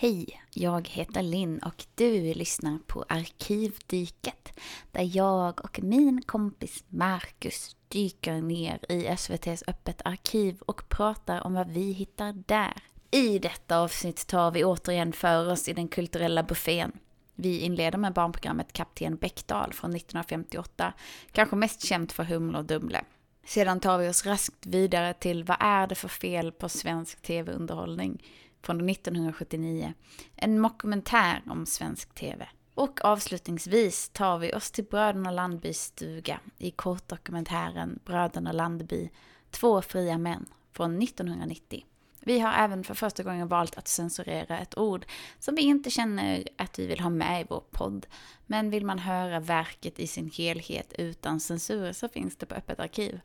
Hej, jag heter Linn och du lyssnar på Arkivdyket där jag och min kompis Marcus dyker ner i SVTs Öppet arkiv och pratar om vad vi hittar där. I detta avsnitt tar vi återigen för oss i den kulturella buffén. Vi inleder med barnprogrammet Kapten Bäckdal från 1958, kanske mest känt för Humle och Dumle. Sedan tar vi oss raskt vidare till Vad är det för fel på svensk tv-underhållning? Från 1979. En mockumentär om svensk tv. Och avslutningsvis tar vi oss till Bröderna Landbys stuga i kortdokumentären Bröderna Landby, två fria män från 1990. Vi har även för första gången valt att censurera ett ord som vi inte känner att vi vill ha med i vår podd. Men vill man höra verket i sin helhet utan censur så finns det på Öppet arkiv.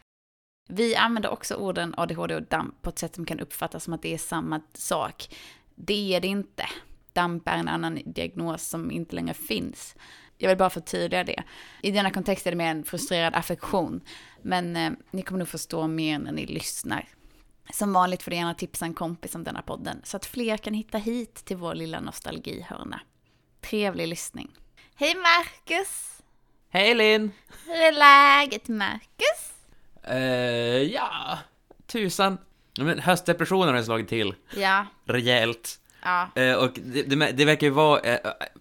Vi använder också orden ADHD och DAMP på ett sätt som kan uppfattas som att det är samma sak. Det är det inte. DAMP är en annan diagnos som inte längre finns. Jag vill bara förtydliga det. I denna kontext är det mer en frustrerad affektion. Men eh, ni kommer nog förstå mer när ni lyssnar. Som vanligt får du gärna tipsa en kompis om denna podden så att fler kan hitta hit till vår lilla nostalgihörna. Trevlig lyssning. Hej Marcus! Hej Linn! Hur är läget Marcus? Uh, ja, tusan. Men höstdepressionen har slagit till Ja, rejält. ja. Uh, och det, det, det verkar ju vara, uh,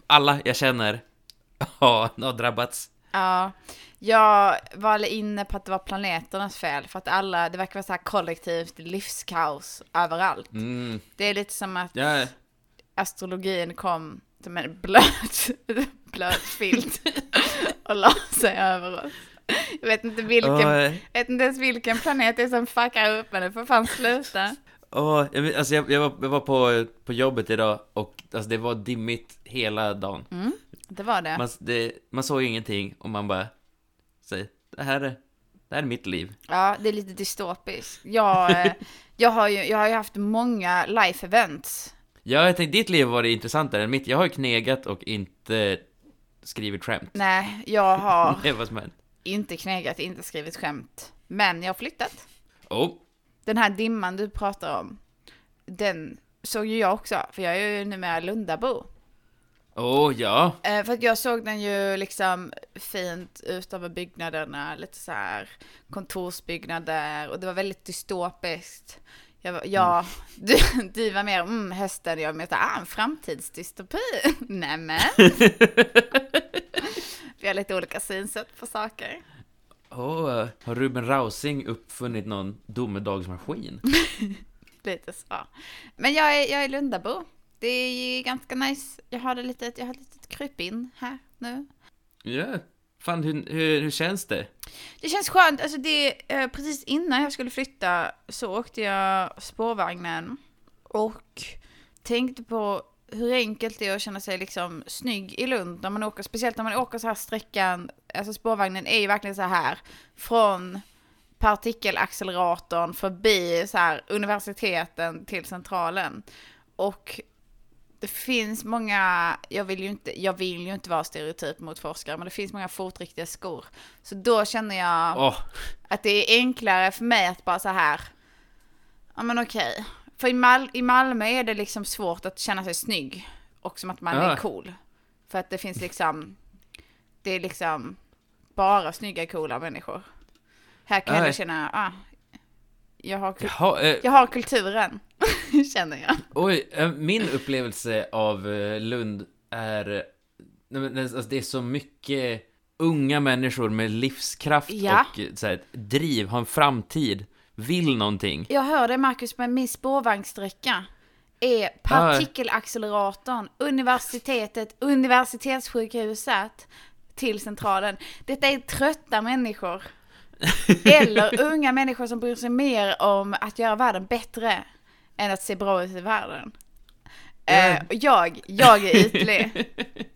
alla jag känner har, drabbats. Ja, jag var inne på att det var planeternas fel för att alla, det verkar vara så här kollektivt livskaos överallt. Mm. Det är lite som att Ja, astrologin kom som en blöt, blöt filt och la sig över oss. Jag vet inte vilken, jag vet inte ens vilken planet det är som fuckar upp men det får fan sluta. åh, jag, alltså jag, jag, var, jag var på, på jobbet idag och alltså det var dimmigt hela dagen. Mm, det var det. Man, det, man såg ingenting och man bara, säg, det här är, det här är mitt liv. Ja, det är lite dystopiskt. Jag, eh, jag, har ju, jag har ju haft många life events. Ja, jag tänkte ditt liv var det intressantare än mitt. Jag har ju knegat och inte skrivit skämt. Nej, jag har Det är vad som hänt. Inte knegat, inte skrivit skämt. Men jag har flyttat. Oh, Den här dimman du pratar om, den såg ju jag också, för jag är ju numera Lundabo. oh ja. Eh, för att jag såg den ju liksom fint ut över byggnaderna, lite så här kontorsbyggnader och det var väldigt dystopiskt. Jag, var- jag, du, du var mer mm, hösten, jag var här, ah, en framtidsdystopi. Nämen. Vi har lite olika synsätt på saker. Åh, har Ruben Rausing uppfunnit någon domedagsmaskin? Lite så. Men jag är, jag är Lundabo. Det är ganska nice. Jag har det lite, jag har ett litet krypin här nu. Ja, fan hur, hur, hur känns det? Det känns skönt, alltså det, eh, precis innan jag skulle flytta så åkte jag spårvagnen och tänkte på hur enkelt det är att känna sig liksom snygg i Lund när man åker, speciellt när man åker så här sträckan, alltså spårvagnen är ju verkligen så här från partikelacceleratorn förbi så här universiteten till centralen. Och det finns många, jag vill ju inte, jag vill ju inte vara stereotyp mot forskare, men det finns många fotriktiga skor. Så då känner jag Åh, att det är enklare för mig att bara så här, ja men okej. För i, Mal- i Malmö är det liksom svårt att känna sig snygg och som att man är Ja. cool. För att det finns liksom, det är liksom bara snygga coola människor. Här kan jag Nej. ändå känna, ah, jag har, jaha, eh, jag har kulturen, känner jag. oj, eh, min upplevelse av eh, Lund är, eh, nej, men, alltså, det är så mycket unga människor med livskraft Ja. och eh, så här, driv, har en framtid, vill någonting. Jag hör det Marcus, men min spårvagnssträcka är partikelacceleratorn, universitetet, universitetssjukhuset till centralen. Detta är trötta människor. Eller unga människor som bryr sig mer om att göra världen bättre än att se bra ut i världen. Och jag, jag är ytlig.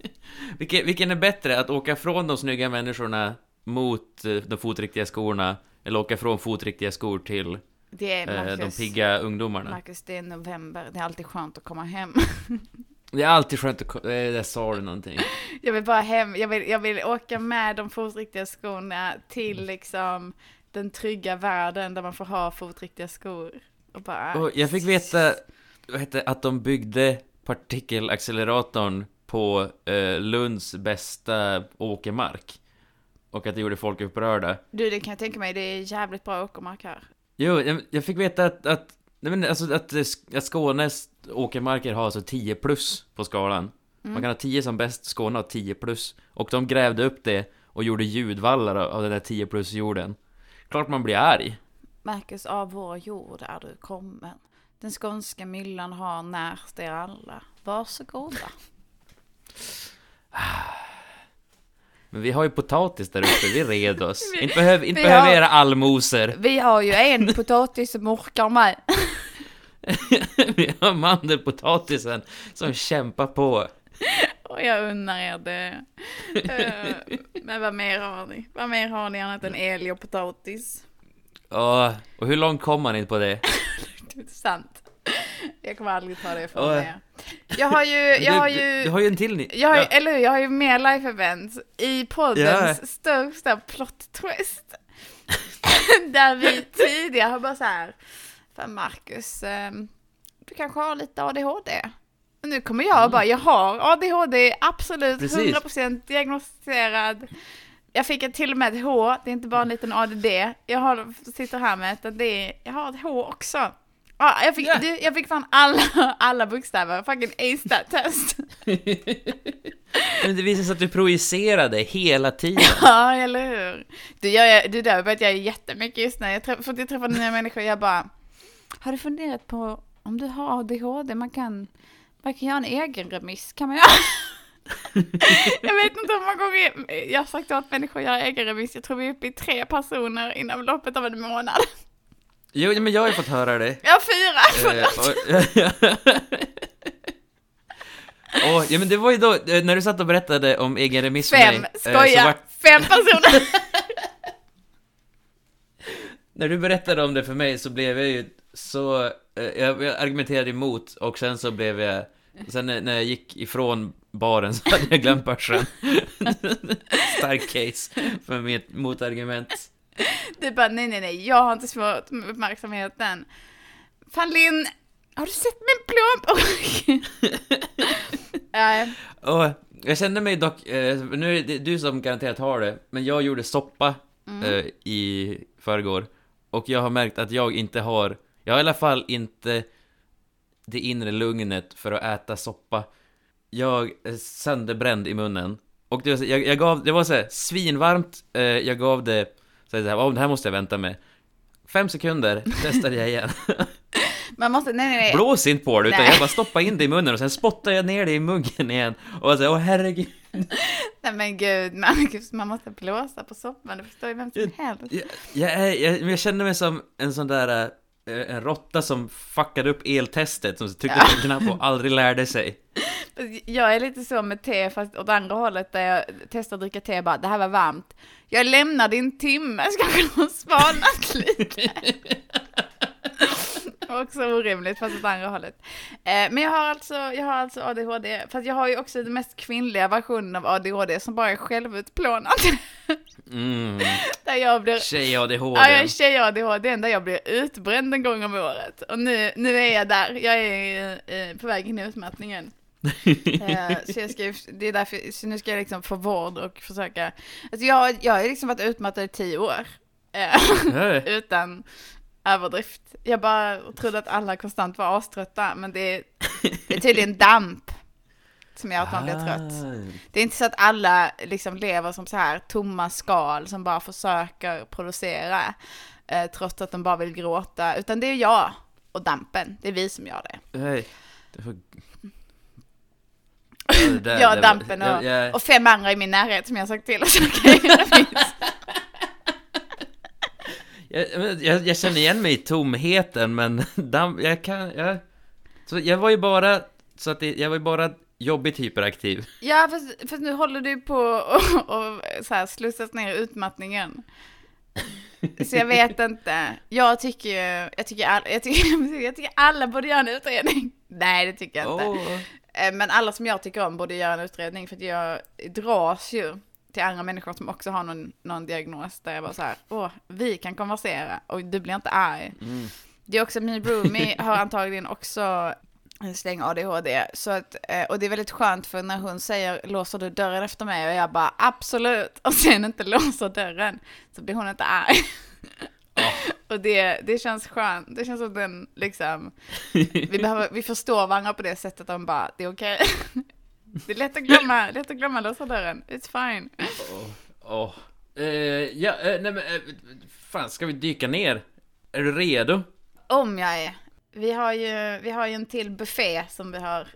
vilken, vilken är bättre, att åka från de snygga människorna mot eh, de fotriktiga skorna, eller åka från fotriktiga skor till Det är eh, de Marcus, pigga ungdomarna? Marcus, det är november, det är alltid skönt att komma hem. Det är alltid skönt att... ko- eh, Där sa du någonting. Jag vill bara hem, jag vill, jag vill åka med de fotriktiga skorna till Mm. liksom den trygga världen där man får ha fotriktiga skor. Och bara, Och jag fick veta vad heter, att de byggde partikelacceleratorn på eh, Lunds bästa åkermark. Och att det gjorde folk upprörda. Du, det kan jag tänka mig, det är jävligt bra åkermark här. Jo, jag, jag fick veta att, att, nej men alltså att, eh, att Skånes åkermarker har alltså 10 plus på skalan. Man kan ha 10 som bäst, Skåne har 10 plus. Och de grävde upp det och gjorde ljudvallar av den där 10 plus jorden. Klart man blir arg. Marcus, av vår jord är du kommen. Den skånska myllan har närt er alla. Varsågoda. Men vi har ju potatis där uppe, vi red oss. inte behöver, inte behöver har- era allmosor. Vi har ju en potatis som orkar med. vi har mandelpotatisen som kämpar på. Och jag unnar er det. Eh, Men vad mer har ni? Vad mer har ni annat än älg och potatis? Åh, och hur långt kom man inte på det? Det är sant. Jag kommer aldrig ta det från Åh. er. Jag har ju, jag du, har ju... du har ju en till ni. Jag har, ju- Ja. Eller hur, jag har ju mer life events i poddens Ja. största plot twist. Där vi tidigare har bara så här, fan Marcus, ehm, du kanske har lite ADHD. Nu kommer jag och bara, jag har ADHD, absolut Mm. Precis. 100% diagnostiserad. Jag fick ett, till och med ett H, det är inte bara en liten ADD. Jag har, sitter här med ett, det är, jag har ett H också. Ja, jag, fick, Ja. du, jag fick fan alla, alla bokstäver, fucking ace that test. Men det visar sig att du projicerade hela tiden. Ja, eller hur? Du, jag, du där vet jag jättemycket just när jag träff, för att jag träffar nya människor, jag bara Har du funderat på om du har ADHD, man kan, man kan göra en egen remiss, kan man göra? jag vet inte hur många gånger jag har sagt åt människor att göra egen remiss, jag tror vi är uppe i tre personer inom loppet av en månad. Jo, men jag har ju fått höra det. Jag har fyra, Eh, och- Åh, ja men det var ju då, eh, när du satt och berättade om egen remiss för Fem, mig. eh, skoja, vart- fem personer! När du berättade om det för mig så blev jag ju så, eh, jag, jag argumenterade emot och sen så blev jag, sen när, när jag gick ifrån baren så hade jag glömt börsen. Stark case för mitt motargument. Du bara, nej, nej, nej, jag har inte svårt med uppmärksamheten. Fan Linn, har du sett min plånbok? Nej, Och jag kände mig dock, eh, nu är det du som garanterat har det, men jag gjorde soppa eh, i förrgår. Och jag har märkt att jag inte har, jag har i alla fall inte det inre lugnet för att äta soppa. Jag är sönderbränd i munnen. Och det var, så- jag, jag gav, det var så här, svinvarmt, eh, jag gav det, så här, oh, det här måste jag vänta med. Fem sekunder, testade jag igen. man måste, nej, nej, nej. Blås inte på det, utan Nej. jag bara stoppade in det i munnen och sen spottade jag ner det i muggen igen. Och jag sa, åh herregud. nej men gud, Marcus, man måste blåsa på soppan, det förstår ju vem som helst. Jag, jag, jag, jag känner mig som en sån där, eh, en råtta som fuckade upp eltestet, som tryckte på en knapp och aldrig lärde sig. Jag är lite så med te, fast åt andra hållet, där jag testar att dricka te, bara, det här var varmt. Jag lämnar din timme, ska kunna ha svalnat lite. också orimligt, fast åt andra hållet. Eh, men jag har, alltså, jag har alltså ADHD, fast jag har ju också den mest kvinnliga versionen av ADHD som bara är självutplånande. Mm, där jag blir tjej-ADHD. Ja, jag är tjej-ADHD, där jag blir utbränd en gång om året. Och nu, nu är jag där, jag är eh, på väg in i utmattningen. Eh, så, jag ska, det är därför, så nu ska jag liksom få vård och försöka, alltså jag, jag har liksom varit utmattad i tio år. Eh, utan överdrift. Jag bara trodde att alla konstant var aströtta, men det är, det är tydligen damp som gör att man blir trött. ah. Det är inte så att alla liksom lever som så här tomma skal som bara försöker producera eh, trots att de bara vill gråta, utan det är jag och dampen, det är vi som gör det. Nej, det var... Det där- jag, det var- dampen och, jag- jag- och fem andra i min närhet som jag har sagt till in remiss. Jag, jag, jag känner igen mig i tomheten, men damm, jag kan... Jag, så jag var ju bara... Så att det, jag var ju bara jobbigt hyperaktiv. Ja, fast, fast nu håller du på och, och så här slussas ner i utmattningen. Så jag vet inte. Jag tycker ju, jag tycker, all, jag, tycker, jag tycker alla borde göra en utredning. Nej, det tycker jag inte. Åh. Eh, Men alla som jag tycker om borde göra en utredning för att jag dras ju till andra människor som också har någon, någon diagnos där jag bara så här, åh, vi kan konversera och du blir inte arg. Mm. Det är också min roomie har antagligen också en släng ADHD. Så att, eh, och det är väldigt skönt för när hon säger låser du dörren efter mig och jag bara absolut och sen inte låser dörren så blir hon inte arg. Och det, det känns skönt. Det känns som den liksom, vi, behöver, vi förstår varandra på det sättet. De bara, det är okej. Det är lätt att glömma, lätt att glömma låsa dörren. It's fine. Åh. åh. Eh, ja, eh, nej men, eh, fan, ska vi dyka ner? Är du redo? Om jag är. Vi har ju, vi har ju en till buffé som vi har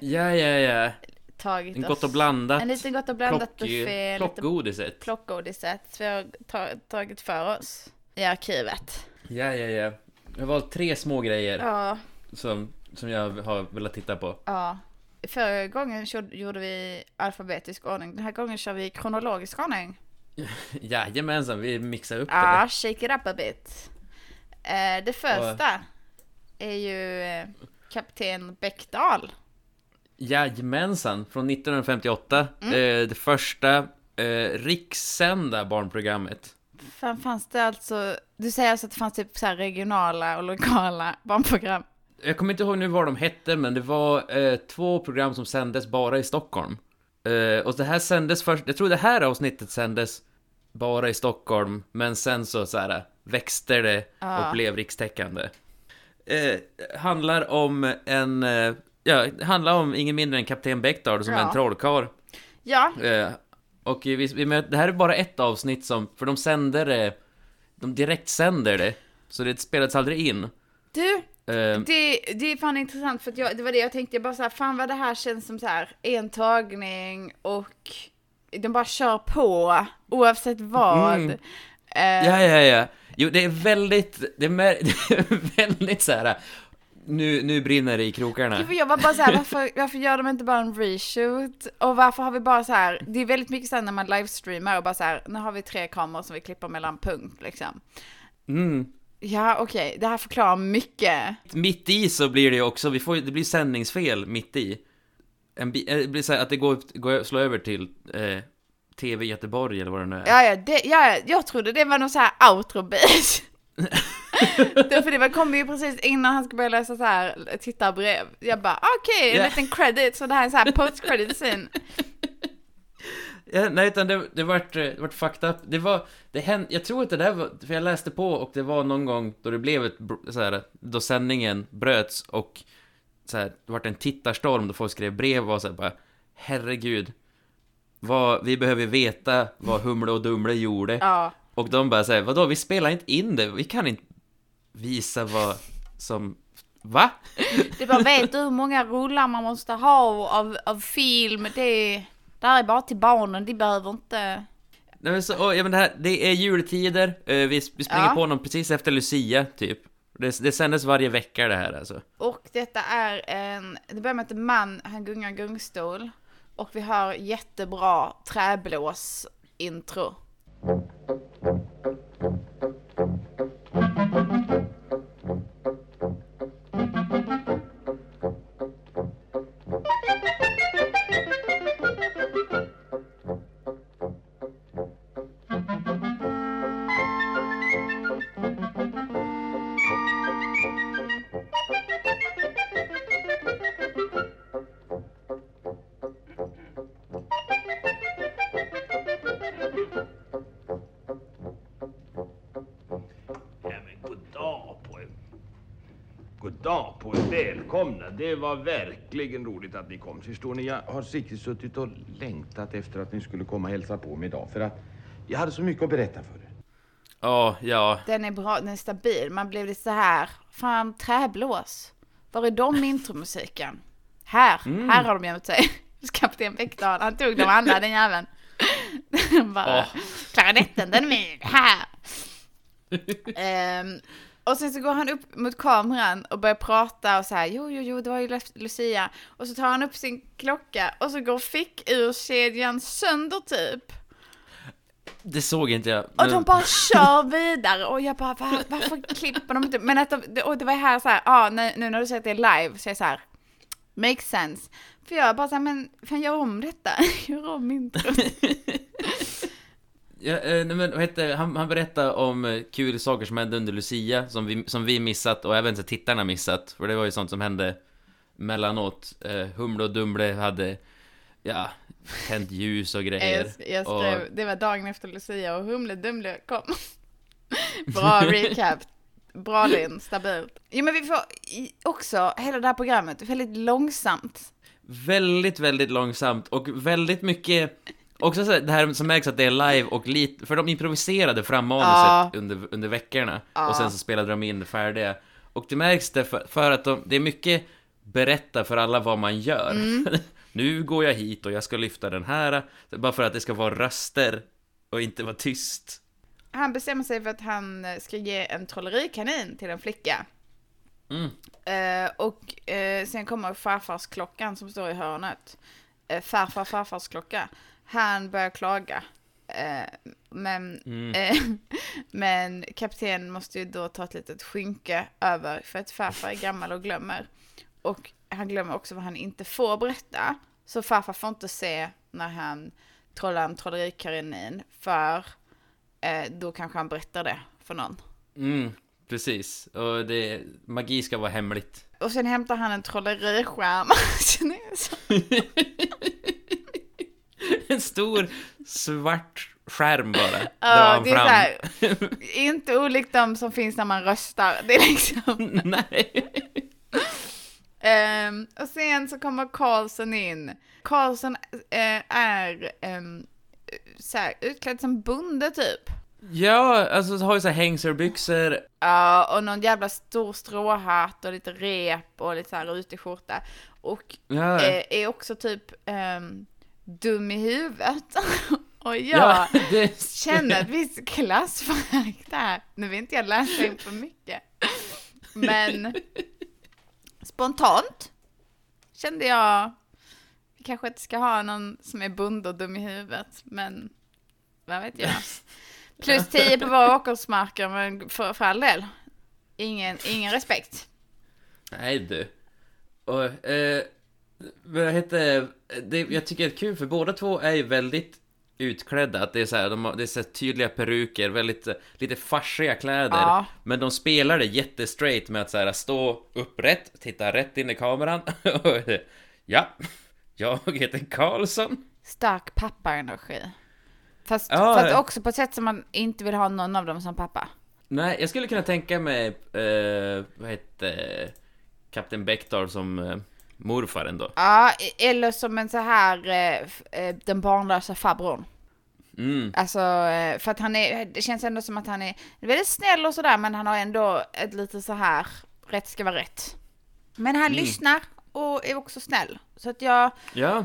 Ja, ja, ja. tagit En oss. gott och blandat. En liten gott och blandat Plock- buffé. Lite Plockgodiset. plockgodiset vi har ta, tagit för oss i arkivet. Ja, ja, ja. Jag har valt tre små grejer Ja, som, som jag har velat titta på. ja. Förra gången gjorde vi alfabetisk ordning. Den här gången kör vi kronologisk ordning. Jajamensan, vi mixar upp det. Ja, shake it up a bit. Eh, det första är ju eh, Kapten Bäckdal. Jajamensan, från 1958. Mm. Eh, det första eh, rikssända barnprogrammet. Fan, fanns det alltså, du säger alltså att det fanns typ så regionala och lokala barnprogram? Jag kommer inte ihåg nu vad de hette, men det var eh, två program som sändes bara i Stockholm. Eh, och det här sändes först, jag tror det här avsnittet sändes bara i Stockholm, men sen så, så här, växte det Ja. och blev rikstäckande. Eh, handlar om en, eh, ja, handlar om ingen mindre än Kapten Bäckdal som är Ja. en trollkarl. Ja, Eh, och vi, vi, möter- det här är bara ett avsnitt som, för de sänder det, de direkt sänder det, så det spelades aldrig in. du, Eh, det, det är fan intressant för att jag, det var det jag tänkte, jag bara så här, fan vad det här känns som så här, en tagning och de bara kör på oavsett vad. Mm. Eh, Ja, ja, ja. Jo, det är väldigt, det är, det är väldigt så här. Nu, nu brinner det i krokarna. Jag var bara så här, varför, varför gör de inte bara en reshoot? Och varför har vi bara så här, det är väldigt mycket här när man livestreamar och bara så här, nu har vi tre kameror som vi klipper mellan punkt liksom. Mm. Ja, okej, det här förklarar mycket. Mitt i så blir det ju också, vi får, det blir sändningsfel mitt i. En, eh, det blir så här att det går, går slå över till eh, TV Göteborg eller vad det nu är. Ja, ja, det, ja, jag trodde det var någon så här outro-bit. Det var- kom ju precis innan han skulle börja läsa så här tittarbrev. Jag bara, okej, en Ja. liten credit, så det här är så här post-credit scene. Ja, nej, utan det, det vart, eh, det vart fucked up. Det var, det hände, jag tror att det där var, för jag läste på och det var någon gång då det blev ett, så här, då sändningen bröts och så här, det vart en tittarstorm då folk skrev brev och var så här, bara, herregud. Vad, vi behöver veta vad Humle och Dumle gjorde. Ja, Och de bara säger, vadå, vi spelar inte in det, vi kan inte visa vad som, va? det bara, vet du hur många rullar man måste ha av, av film? Det, det här är bara till barnen, de behöver inte... Nej men så, åh, ja men det här, det är jultider, eh, vi, vi springer Ja. på dem precis efter Lucia, typ. Det, det sändes varje vecka det här alltså. Och detta är en, det börjar med att en man, han gungar gungstol. Och vi har jättebra träblås-intro. Thank you. Var verkligen roligt att ni kom. Förstår ni, jag har riktigt suttit och längtat efter att ni skulle komma och hälsa på mig idag. För att jag hade så mycket att berätta för er. Ja, ja. Den är bra, den är stabil. Man blev lite så här, fan träblås. Var är de intromusiken? Här, här har de gömt sig. Kapten Bäckdal, han tog de andra den jäveln. Bara, Åh. klarinetten, den är min, här. Ehm, och sen så går han upp mot kameran och börjar prata och så här, jo, jo, jo, det var ju Lu- Lucia. Och så tar han upp sin klocka och så går fickurkedjan sönder typ. Det såg inte jag. Och men- de bara kör vidare och jag bara, Va, varför klipper de inte? Men att de, och det var här så här, ja, nu, nu när du säger att det är live så är jag så här, makes sense. För jag bara så här, men fan gör om detta, gör om introt. Ja, eh, men vad hette, han, han berättade om eh, kul saker som hände under Lucia, som vi, som vi missat och även så tittarna missat, för det var ju sånt som hände mellanåt. Eh, Humle och Dumle hade, ja, tänt ljus och grejer. Jag, jag skrev, Och- det var dagen efter Lucia och Humle Dumle kom. Bra recap. Bra Linn, stabilt. Jo men vi får också, hela det här programmet, väldigt långsamt. Väldigt, väldigt långsamt och väldigt mycket Också så här, det här som märks att det är live och lite, för de improviserade fram manuset Ja. under, under veckorna Ja. och sen så spelade de in färdiga. Och det märks det för, att de, det är mycket berätta för alla vad man gör. nu går jag hit och jag ska lyfta den här, bara för att det ska vara röster och inte vara tyst. Han bestämmer sig för att han ska ge en trollerikanin till en flicka. Mm. Eh, och eh, sen kommer farfars klockan som står i hörnet. Eh, farfar farfars klocka. Han börjar klaga. Eh, men, Mm. eh, men kaptenen måste ju då ta ett litet skynke över för att farfar är gammal och glömmer. Och han glömmer också vad han inte får berätta. Så farfar får inte se när han trollar en trollerikanin för eh, då kanske han berättar det för någon. Mm, precis. Och det, magi ska vara hemligt. Och sen hämtar han en trolleriskärm. En stor svart skärm bara. Ja, det är fram. så här, inte olikt de som finns när man röstar. Det är liksom. Nej. Ehm, och sen så kommer Karlsson in. Karlsson eh, är um, så här, utklädd som bonde typ. Ja, alltså har ju så här hängselbyxor. Ja, och någon jävla stor stråhatt och lite rep och lite så här rutig skjorta. Och Ja, eh, är också typ ehm, dum i huvudet. och jag ja det... känner ett visst klassförakt där. Nu vill inte jag läsa in för mycket. Men spontant kände jag, vi kanske inte ska ha någon som är bonde och dum i huvudet, men vad vet jag. Plus 10 på våra åkersmarker, men för, för all del. Ingen, ingen respekt. Nej du. Och, eh, vad heter det? Jag tycker det är kul för båda två är ju väldigt utklädda. Att det är så här, de har, det är så tydliga peruker, väldigt eh, lite farsiga kläder. Ja. Men de spelar det jättestraight med att så här, stå upprätt, titta rätt in i kameran. ja, jag heter Karlsson. Stark pappaenergi. Fast, Ja, fast ja. också på ett sätt som man inte vill ha någon av dem som pappa. Nej, jag skulle kunna tänka mig, eh, vad heter Kapten Bektar som eh, morfar ändå. Ja, eller som en så här, eh, eh, den barnlösa farbrorn. Mm. Alltså, eh, för att han är, det känns ändå som att han är väldigt snäll och sådär, men han har ändå ett lite så här, rätt ska vara rätt. Men han Mm. lyssnar och är också snäll. Så att jag, Ja,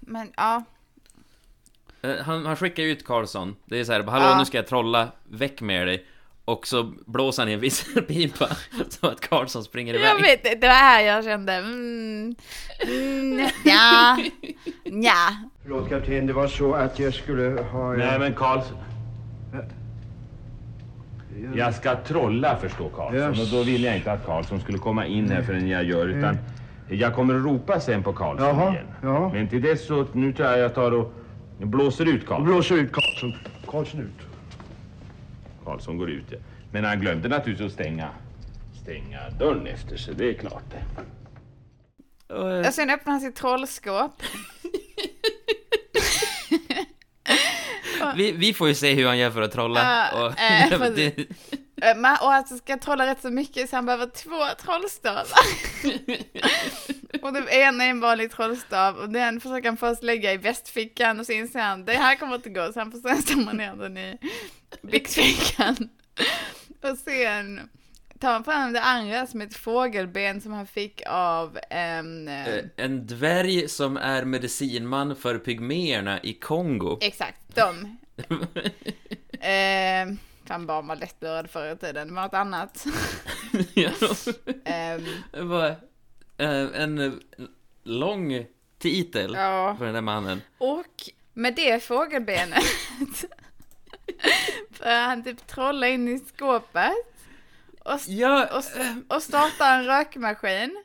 men ja, Han, han skickar ut Karlsson. Det är så här, hallå Ja. nu ska jag trolla, väck med dig. Och så blåser han i en visselpipa så att Karlsson springer iväg. jag vet det, var här jag kände, mm, mm, ja, ja. Förlåt kapten, det var så att jag skulle ha... Nej men Karlsson. Jag ska trolla förstå Karlsson och då ville jag inte att Karlsson skulle komma in här förrän jag gör utan jag kommer att ropa sen på Karlsson Jaha, igen. ja. Men till dess så nu tror jag jag tar och blåser ut Karlsson. blåser ut Karlsson. Karlsson ut. Karlsson går ut. Men han glömde naturligtvis att stänga, stänga dörren efter sig, det är klart det. Och, eh, Och sen öppnar han sitt trollskåp. vi, vi får ju se hur han gör för att trolla. Och, för- det, Eh, Och alltså ska trolla rätt så mycket så han behöver två trollstavar. och det ena är en vanlig trollstav och den försöker han först lägga i västfickan och så inser han det här kommer inte gå så han får sen stämma ner den i byxfickan. och sen tar han fram det andra som ett fågelben som han fick av en... eh, eh, en dvärg som är medicinman för pygméerna i Kongo. Exakt, de. eh, fan barn var lättlurade förr i tiden, det var något annat. Ja. Ehm, Det var eh, en eh, lång titel ja. för den där mannen. Och med det fågelbenet för han typ trolla in i skåpet och, Ja, och, och starta en rökmaskin.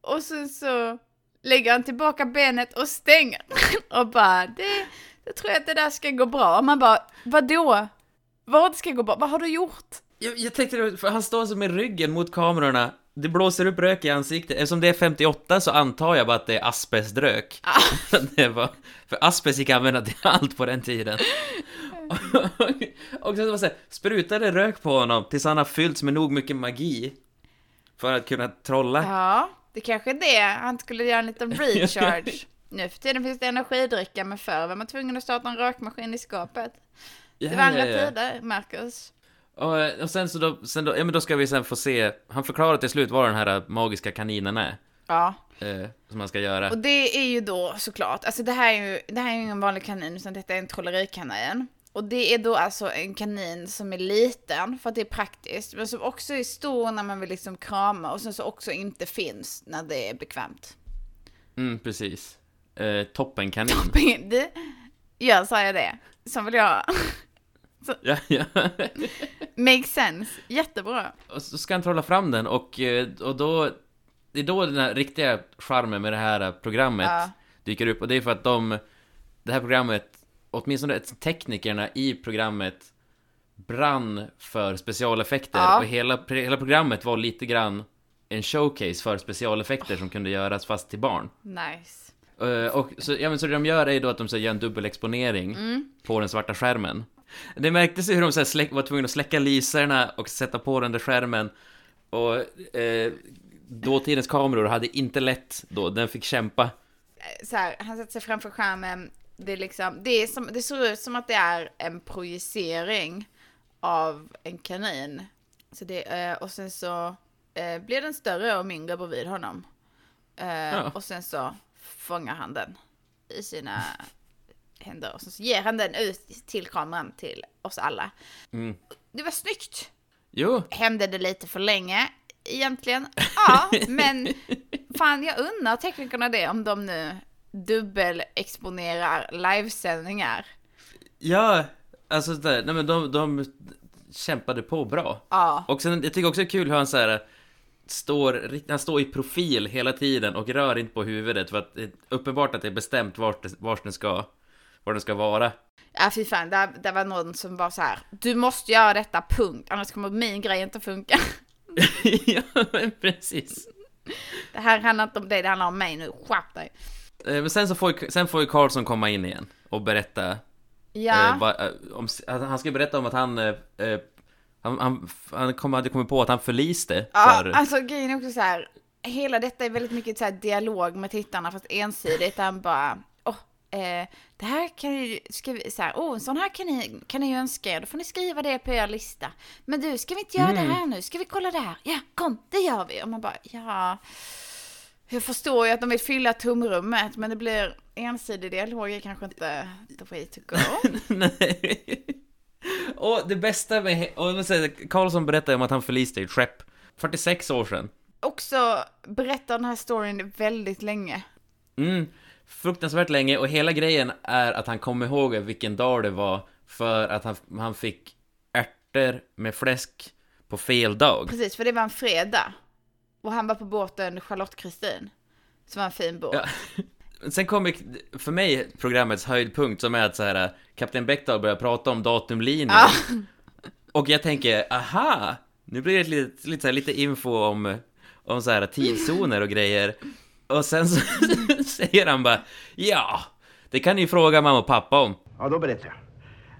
Och så, så lägger han tillbaka benet och stänger. Och bara, det, jag tror att det där ska gå bra. Och man bara, vadå? Vad ska gå bra? Vad har du gjort? Jag, jag tänkte, för han står så med ryggen mot kamerorna det blåser upp rök i ansiktet. Eftersom det är 58 så antar jag bara att det är asbeströk. det var, för asbest gick att använda till allt på den tiden. och sen så var så här, sprutade rök på honom tills han har fyllts med nog mycket magi. För att kunna trolla. Ja, det kanske är det. Han skulle göra en liten recharge. Nu för tiden finns det energidricka, men förr var man tvungen att starta en rökmaskin i skåpet. Det var andra tider, Marcus. Och, eh, och sen så då, sen då, ja men då ska vi sen få se, han förklarar till slut vad den här magiska kaninen är. Ja, Eh, som man ska göra. och det är ju då såklart, alltså det här är ju, det här är ju ingen vanlig kanin, utan detta är en trollerikanin. Och det är då alltså en kanin som är liten för att det är praktiskt, men som också är stor när man vill liksom krama och sen så också inte finns när det är bekvämt. Mm, precis. Eh, toppenkanin. Det, ja, sa jag det? Som vill jag. Ja, ja. Makes sense. Jättebra. Och så ska han trolla fram den och, eh, och då... Det är då den här riktiga charmen med det här programmet Ja. dyker upp och det är för att de... Det här programmet, åtminstone teknikerna i programmet brann för specialeffekter Ja. och hela, hela programmet var lite grann en showcase för specialeffekter som kunde göras fast till barn. Nice. Eh, och så, ja, men så det de gör är ju då att de så gör en dubbelexponering på den svarta skärmen. Det märktes ju hur de så släck, var tvungna att släcka lyserna och sätta på den där skärmen. Och eh, dåtidens kameror hade inte lätt då, den fick kämpa. Så här, han sätter sig framför skärmen. Det, är liksom, det, är som, det ser ut som att det är en projicering av en kanin. Så det, eh, och sen så eh, blir den större och mindre bredvid honom. Eh, Ja. Och sen så fångar han den i sina händer. Och så ger han den ut till kameran till oss alla. Mm. Det var snyggt. Jo, Hände det lite för länge egentligen? Ja, men fan jag unnar teknikerna det om de nu dubbelexponerar livesändningar. ja, alltså nej men de, de kämpade på bra. Ja, Och sen, jag tycker också det är kul hur han så här står, han står i profil hela tiden och rör inte på huvudet för att det är uppenbart att det är bestämt vart, vart den ska, var den ska vara. ja fy fan, där, där var någon som var så här. Du måste göra detta, punkt. Annars kommer min grej inte funka. ja, precis. Det här handlar inte om dig, det handlar om mig nu. Skärp dig. Eh, Men sen så får, ju- sen får ju Karlsson komma in igen och berätta Ja, eh, vad, eh, om, han ska berätta om att han eh, eh, han, han, han kom, hade kommit på att han förliste ja för... alltså grejen är också så här. Hela detta är väldigt mycket så dialog med tittarna fast ensidigt. Han bara, eh, det här kan ju, ska vi, så här, åh, en sån här kan ni, kan ni önska er. Då får ni skriva det på er lista. Men du, ska vi inte göra det här nu? Ska vi kolla det här? Ja, kom, det gör vi. Och man bara, ja. Jag förstår ju att de vill fylla tomrummet, men det blir ensidig dialog är kanske inte the way to go. Nej. och det bästa med... Och, här, Karlsson berättade om att han förliste i ett skepp 46 år sedan. Också berättar den här storyn väldigt länge. Mm, fruktansvärt länge och hela grejen är att han kommer ihåg vilken dag det var för att han, han fick ärtor med fläsk på fel dag. Precis, för det var en fredag. Och han var på båten Charlotte Kristin. Som var en fin båt. Ja. Sen kommer för mig programmets höjdpunkt som är att så här Kapten Bäckdahl börjar prata om datumlinjen. Ja. Och jag tänker, aha! Nu blir det lite, lite, här, lite info om, om så här tidszoner och grejer. Och sen så säger han bara, ja, det kan ni fråga mamma och pappa om. Ja, då berättar jag.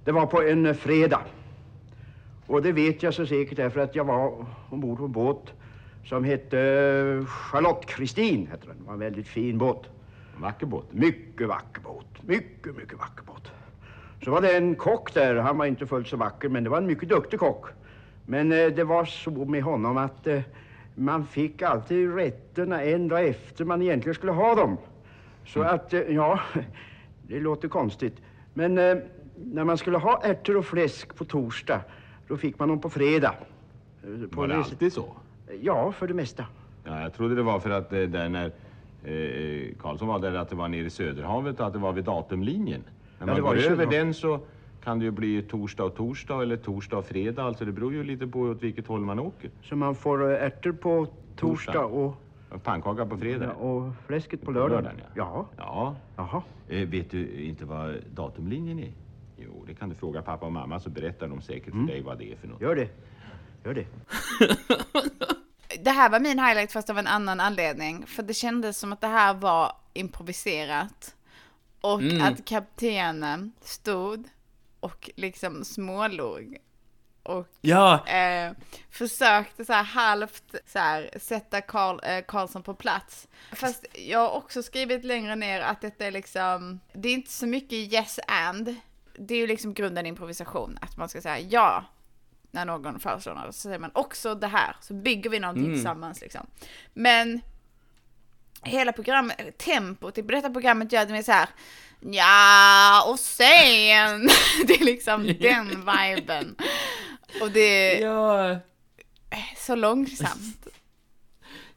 Det var på en fredag. Och det vet jag så säkert därför att jag var ombord på en båt som hette Charlotte Kristin. Hette den. Det var en väldigt fin båt. Vacker båt. Mycket vacker båt. Mycket, mycket vacker båt. Så var det en kock där. Han var inte fullt så vacker, men det var en mycket duktig kock. Men eh, det var så med honom att eh, man fick alltid rätterna en dag efter man egentligen skulle ha dem. Så att, eh, ja, det låter konstigt. Men eh, när man skulle ha ärtor och fläsk på torsdag, då fick man dem på fredag. Eh, På Var det alltid så? Ja, för det mesta. Ja, jag trodde det var för att där när eh, Karlsson var där att det var nere i Söderhavet och att det var vid datumlinjen. När Ja, man det var går över den så kan det ju bli torsdag och torsdag eller torsdag och fredag. Alltså det beror ju lite på åt vilket håll man åker. Så man får eh, ärtor på torsdag Torsdag. och, Pannkaka på fredag. ja, och fläsket på På lördag. lördagen, ja. Ja. Jaha. Eh, vet du inte vad datumlinjen är? Jo, det kan du fråga pappa och mamma så berättar de säkert Mm. för dig vad det är för något. Gör det. Gör det. Det det här var min highlight fast av en annan anledning. För det kändes som att det här var improviserat. Och Mm. att kaptenen stod och liksom smålog. Och Ja! eh, försökte så här halvt så här, sätta Carl, eh, Karlsson på plats. Fast jag har också skrivit längre ner att detta är liksom, det är inte så mycket yes and. Det är ju liksom grunden improvisation, att man ska säga ja när någon föreslår något. Så säger man också det här, så bygger vi någonting Mm. tillsammans liksom. Men hela programmet, tempot i detta programmet gör det mer så här ja och sen, det är liksom den viben. Och det är Ja! så långsamt.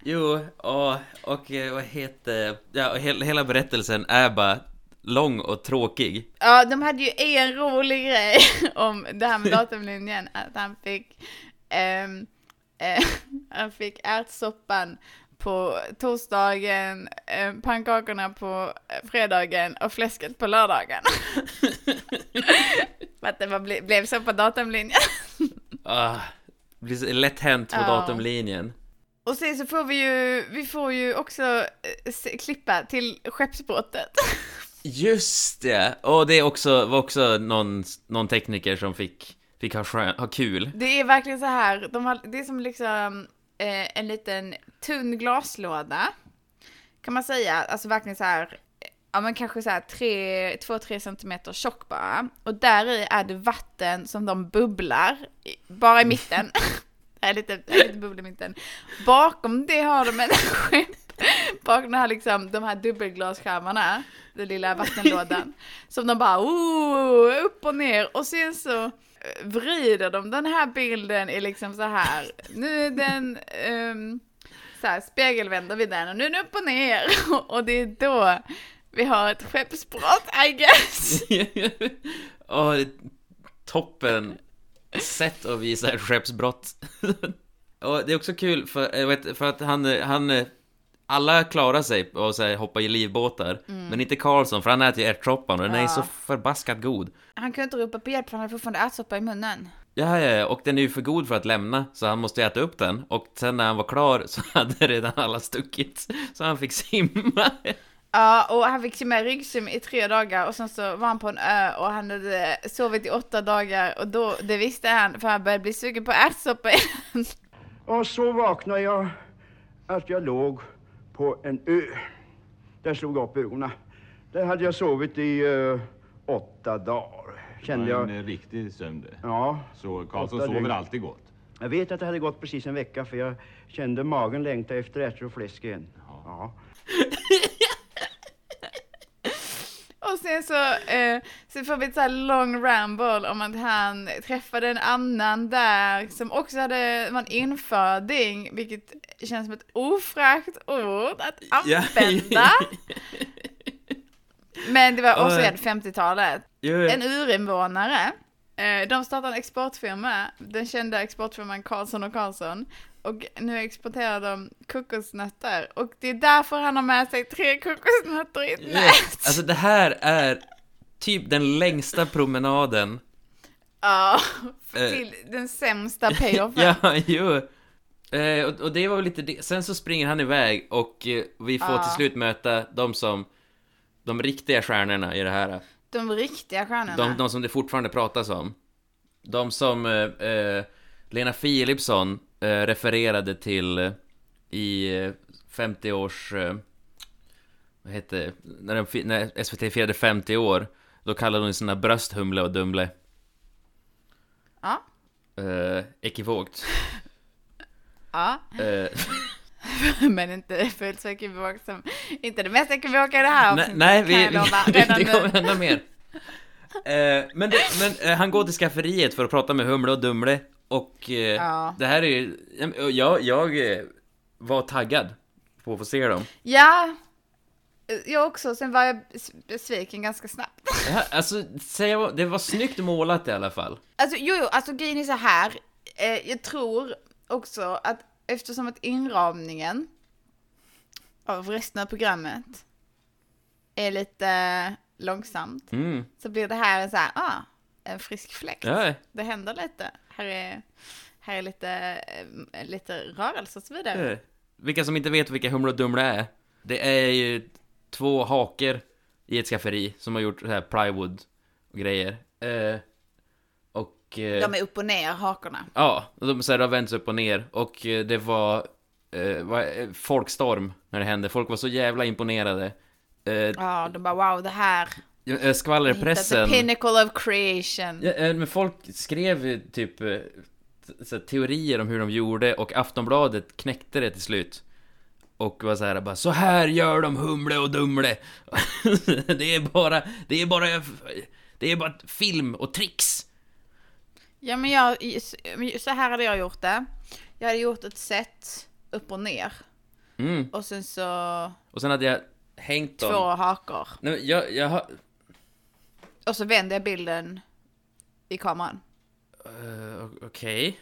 Jo, och, och eh, vad heter... Ja, och hela, berättelsen är bara lång och tråkig. Ja, de hade ju en rolig grej om det här med datumlinjen, att han fick, ehm, eh, han fick ärtsoppan på torsdagen, eh, pannkakorna på eh, fredagen och fläsket på lördagen. Att det var, ble, blev så på datumlinjen. Ah, det blir så lätt hänt på Ja. datumlinjen. Och sen så får vi ju, vi får ju också eh, se, klippa till skeppsbrottet. Just det! Och det är också, var också någon, någon tekniker som fick, fick ha, skön, ha kul. Det är verkligen så här, de har, det är som liksom eh, en liten tunn glaslåda. Kan man säga, alltså verkligen så här, ja men kanske så här 2-3 centimeter tjock bara. Och där i är det vatten som de bubblar, bara i mitten. Det är lite, det är lite bubbel i mitten. Bakom det har de en. Bakom det här liksom, de här dubbelglasskärmarna, den lilla vattenlådan. Som de bara, oh, upp och ner. Och sen så vrider de den här bilden i liksom så här. Nu är den, um, så här spegelvänder vi den och nu är den upp och ner. Och det är då vi har ett skeppsbrott, I guess. Ja, toppen sätt att visa ett skeppsbrott. och det är också kul för, eh, vet, för att han, eh, han eh, alla klarar sig och så här, hoppa i livbåtar, men inte Karlsson för han äter ju ärtsoppan och den är Mm. Ja. så förbaskat god. Han kunde inte ropa på hjälp för han hade fortfarande ärtsoppa i munnen. Ja, ja, ja, och den är ju för god för att lämna, så han måste äta upp den. Och sen när han var klar så hade redan alla stuckit, så han fick simma. Ja, och han fick simma ryggsim i tre dagar och sen så var han på en ö och han hade sovit i åtta dagar och då, det visste han för han började bli sugen på ärtsoppa igen. Och så vaknade jag att jag låg på en ö. Där slog jag upp ögonen. Där hade jag sovit i eh, åtta dagar. Kände var en jag. eh, riktig sömn. Ja, Så Karlsson sover dygn. alltid gott. jag vet att det hade gått precis en vecka för jag kände magen längta efter ärtor och fläsk igen. Ja. Och sen så, eh, så får vi ett så här lång ramble om att han träffade en annan där som också hade, var en inföding, vilket känns som ett ofräscht ord att använda. Men det var Ja. återigen 50-talet. Jo, En urinvånare. Eh, De startade en exportfirma, den kända exportfirman Karlsson och Karlsson. Och nu exporterar de kokosnötter. Och det är därför han har med sig tre kokosnötter i ett Ja. nät. Alltså det här är typ den längsta promenaden. Ja, Eh. till den sämsta payoffen. Ja, jo. Eh, och, och det var väl lite det. Sen så springer han iväg och eh, vi får Ja. till slut möta de som, de riktiga stjärnorna i det här. De riktiga stjärnorna. De, de som det fortfarande pratas om. De som eh, eh, Lena Philipsson eh, refererade till eh, i eh, 50 års... Eh, vad heter? När, de, när SVT firade 50 år, då kallade hon sina bröst Humle och Dumle. Ja. Ekivokt. Ja, men inte fullt så ekivokt som, inte det mest ekivoka i det här avsnittet, nej, vi, lova, vi, det kommer hända mer. Eh, men det, men eh, han går till skafferiet för att prata med Humle och Dumle och eh, Ja. det här är ju, jag, jag eh, var taggad på att få se dem. Ja, jag också, sen var jag bes- besviken ganska snabbt. Ja, alltså, det var snyggt målat i alla fall. Alltså jo, jo, alltså grejen är så här. Eh, jag tror också att eftersom att inramningen av resten av programmet är lite långsamt Mm. så blir det här en så här, ah, en frisk fläkt. Ja, Det händer lite. Här är här är lite, eh, lite rörelse och så vidare. Eh, Vilka som inte vet vilka Humle och Dumle är. Det är ju två haker i ett skafferi som har gjort så här plywood och grejer. Eh, De är upp och ner, hakorna. Ja, de så här, det har vänts upp och ner. Och eh, det var, eh, var eh, folkstorm när det hände. Folk var så jävla imponerade. Eh, Ja, de bara wow, det här. eh, skvallerpressen... the pinnacle of creation. Ja, eh, men folk skrev typ eh, så här, teorier om hur de gjorde och Aftonbladet knäckte det till slut. Och var så här bara, så här gör de Humle och Dumle. det är bara, det är bara, det är bara film och tricks. Ja, men jag, så här hade jag gjort det. Jag hade gjort ett set upp och ner. Mm. Och sen så Och sen hade jag hängt dem. två hakor. Nej, men jag, jag har... Och så vänder jag bilden i kameran. eh, Okej.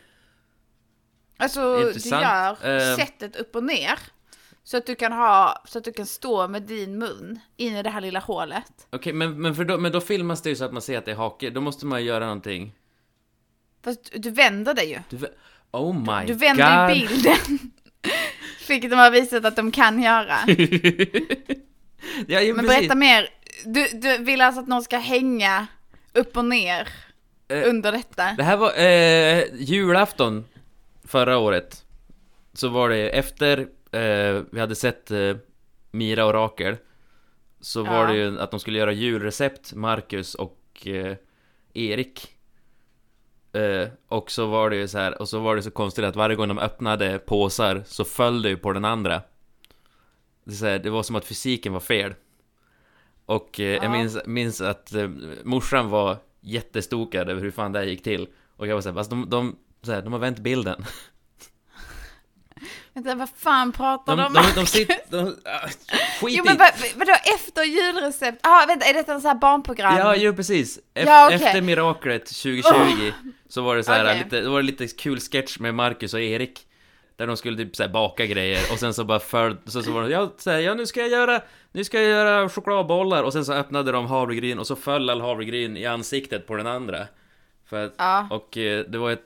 Alltså, Intressant. du gör Eh. sättet upp och ner. Så att du kan ha, så att du kan stå med din mun in i det här lilla hålet. Okej, men, men, för då, men då filmas det ju så att man ser att det är hake. Då måste man ju göra någonting. Fast du vänder det ju. Du, oh my Du vänder god. ju bilden. Vilket de har visat att de kan göra. ja, ju, Men precis. berätta mer. Du, du vill alltså att någon ska hänga upp och ner Eh, under detta? Det här var eh, julafton förra året. Så var det efter eh, vi hade sett eh, Mira och Rakel. Så var Ja. det ju att de skulle göra julrecept, Marcus och eh, Erik. Eh, och så var det ju så här, och så var det så konstigt att varje gång de öppnade påsar så föll det ju på den andra. Det, här, det var som att fysiken var fel. Och jag Ja. minns, minns att eh, morsan var jättestokad över hur fan det här gick till. Och jag var såhär, fast de, de, så här, de har vänt bilden. Vänta, vad fan pratar De, de de, om? de, sitter, de, ah, skit Jo men vad, vadå efter julrecept? Ah vänta, är detta en sån här barnprogram? Ja, jo precis. Ef- Ja, okej. Efter miraklet 2020 så var det så här Okej. lite, då var det lite kul sketch med Marcus och Erik. Där de skulle typ så baka grejer och sen så bara för, så, så var det, ja, så här, ja nu ska jag göra, nu ska jag göra chokladbollar och sen så öppnade de havregryn och så föll all havregryn i ansiktet på den andra. För att, Ja. och eh, det var ett,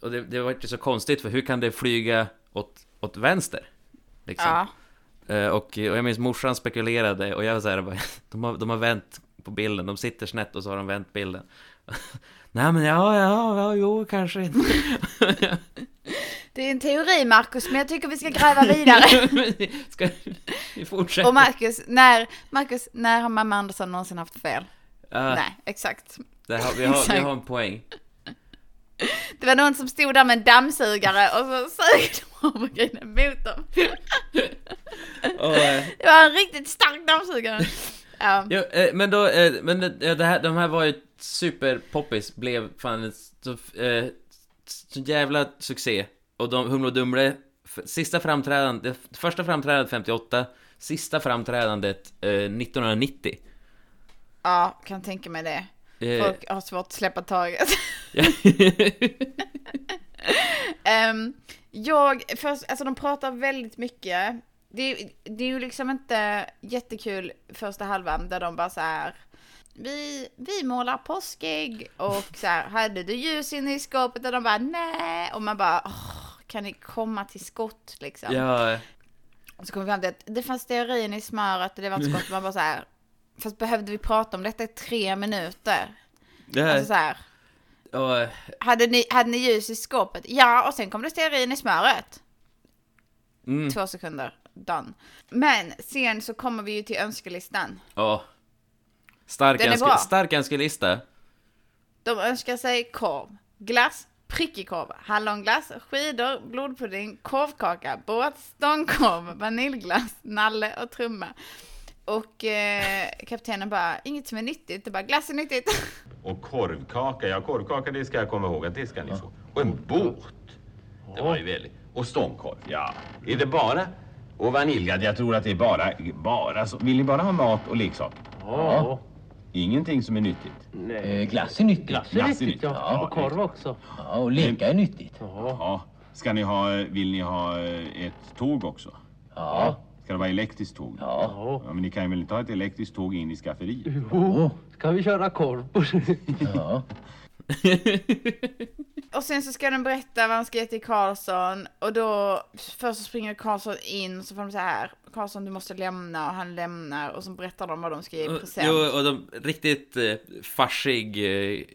och det, det var inte så konstigt för hur kan det flyga åt, åt vänster? Liksom. Ja. Eh, Och, och jag minns morsan spekulerade och jag var såhär bara, de har, de har vänt på bilden, de sitter snett och så har de vänt bilden. Nej men ja, ja, ja, jo, kanske inte. Det är en teori Marcus, men jag tycker vi ska gräva vidare. Ska vi fortsätta? Och Marcus, när, Marcus, när har mamma Andersson någonsin haft fel? Ja, Nej, exakt. det har, vi, har, vi exakt. har en poäng. Det var någon som stod där med en dammsugare och så sög de havregrynen mot dem. Och, eh, Det var en riktigt stark dammsugare. Ja. jo, eh, men då, eh, men det, det här, de här var ju superpoppis, blev fan en så, eh, så jävla succé. Och de, Humle och Dumle, f- sista framträdandet, det första framträdandet 58, sista framträdandet eh, 1990. ja, kan tänka mig det. Eh, Folk har svårt att släppa taget. Ehm, jag, först, alltså de pratar väldigt mycket. Det, är- det är ju liksom inte jättekul första halvan där de bara så här. Vi, vi målar påskägg och så här, hade du ljus inne i skåpet? Och de bara nej. Och man bara, "Åh, kan ni komma till skott liksom? ja, Och så kom vi fram till att det fanns stearin i smöret och det var inte skott. Man bara så här, fast behövde vi prata om detta i tre minuter? det här, Alltså så här, och, eh, hade ni, hade ni ljus i skåpet? Ja, och sen kom det stearin i smöret. mm, Två sekunder, done. Men sen så kommer vi ju till önskelistan. ja. Stark, Den önske, stark önskelista. De önskar sig korv, glass, prickig korv, hallonglass, skidor, blodpudding, korvkaka, båt, stångkorv, vaniljglass, nalle och trumma. Och eh, kaptenen bara, inget som är nyttigt, det bara glass är nyttigt. Och korvkaka, ja korvkaka det ska jag komma ihåg att det ska ni få. Och en båt. Det var ju väldigt. Och stångkorv, ja. Är det bara? Och vaniljad, jag tror att det är bara, bara så. Vill ni bara ha mat och leksaker? Ja. Ingenting som är nyttigt? Eh, glass är nyttigt. Glass är Glass är nyttigt, nyttigt. ja. Ja. Och korv också. Ja, och leka är nyttigt. Ja. Ja. Ska ni ha, vill ni ha eh, ett tåg också? Ja. Ska det vara elektriskt tåg? Ja. Ja. Men ni kan väl inte ha ett elektriskt tåg in i skafferiet? Jo, ska vi köra korv på? Ja. Och sen så ska de berätta vad de ska ge till Karlsson och då först så springer Karlsson in så får de så här Karlsson du måste lämna och han lämnar och så berättar de vad de ska ge i present. Jo, och de riktigt eh, farsig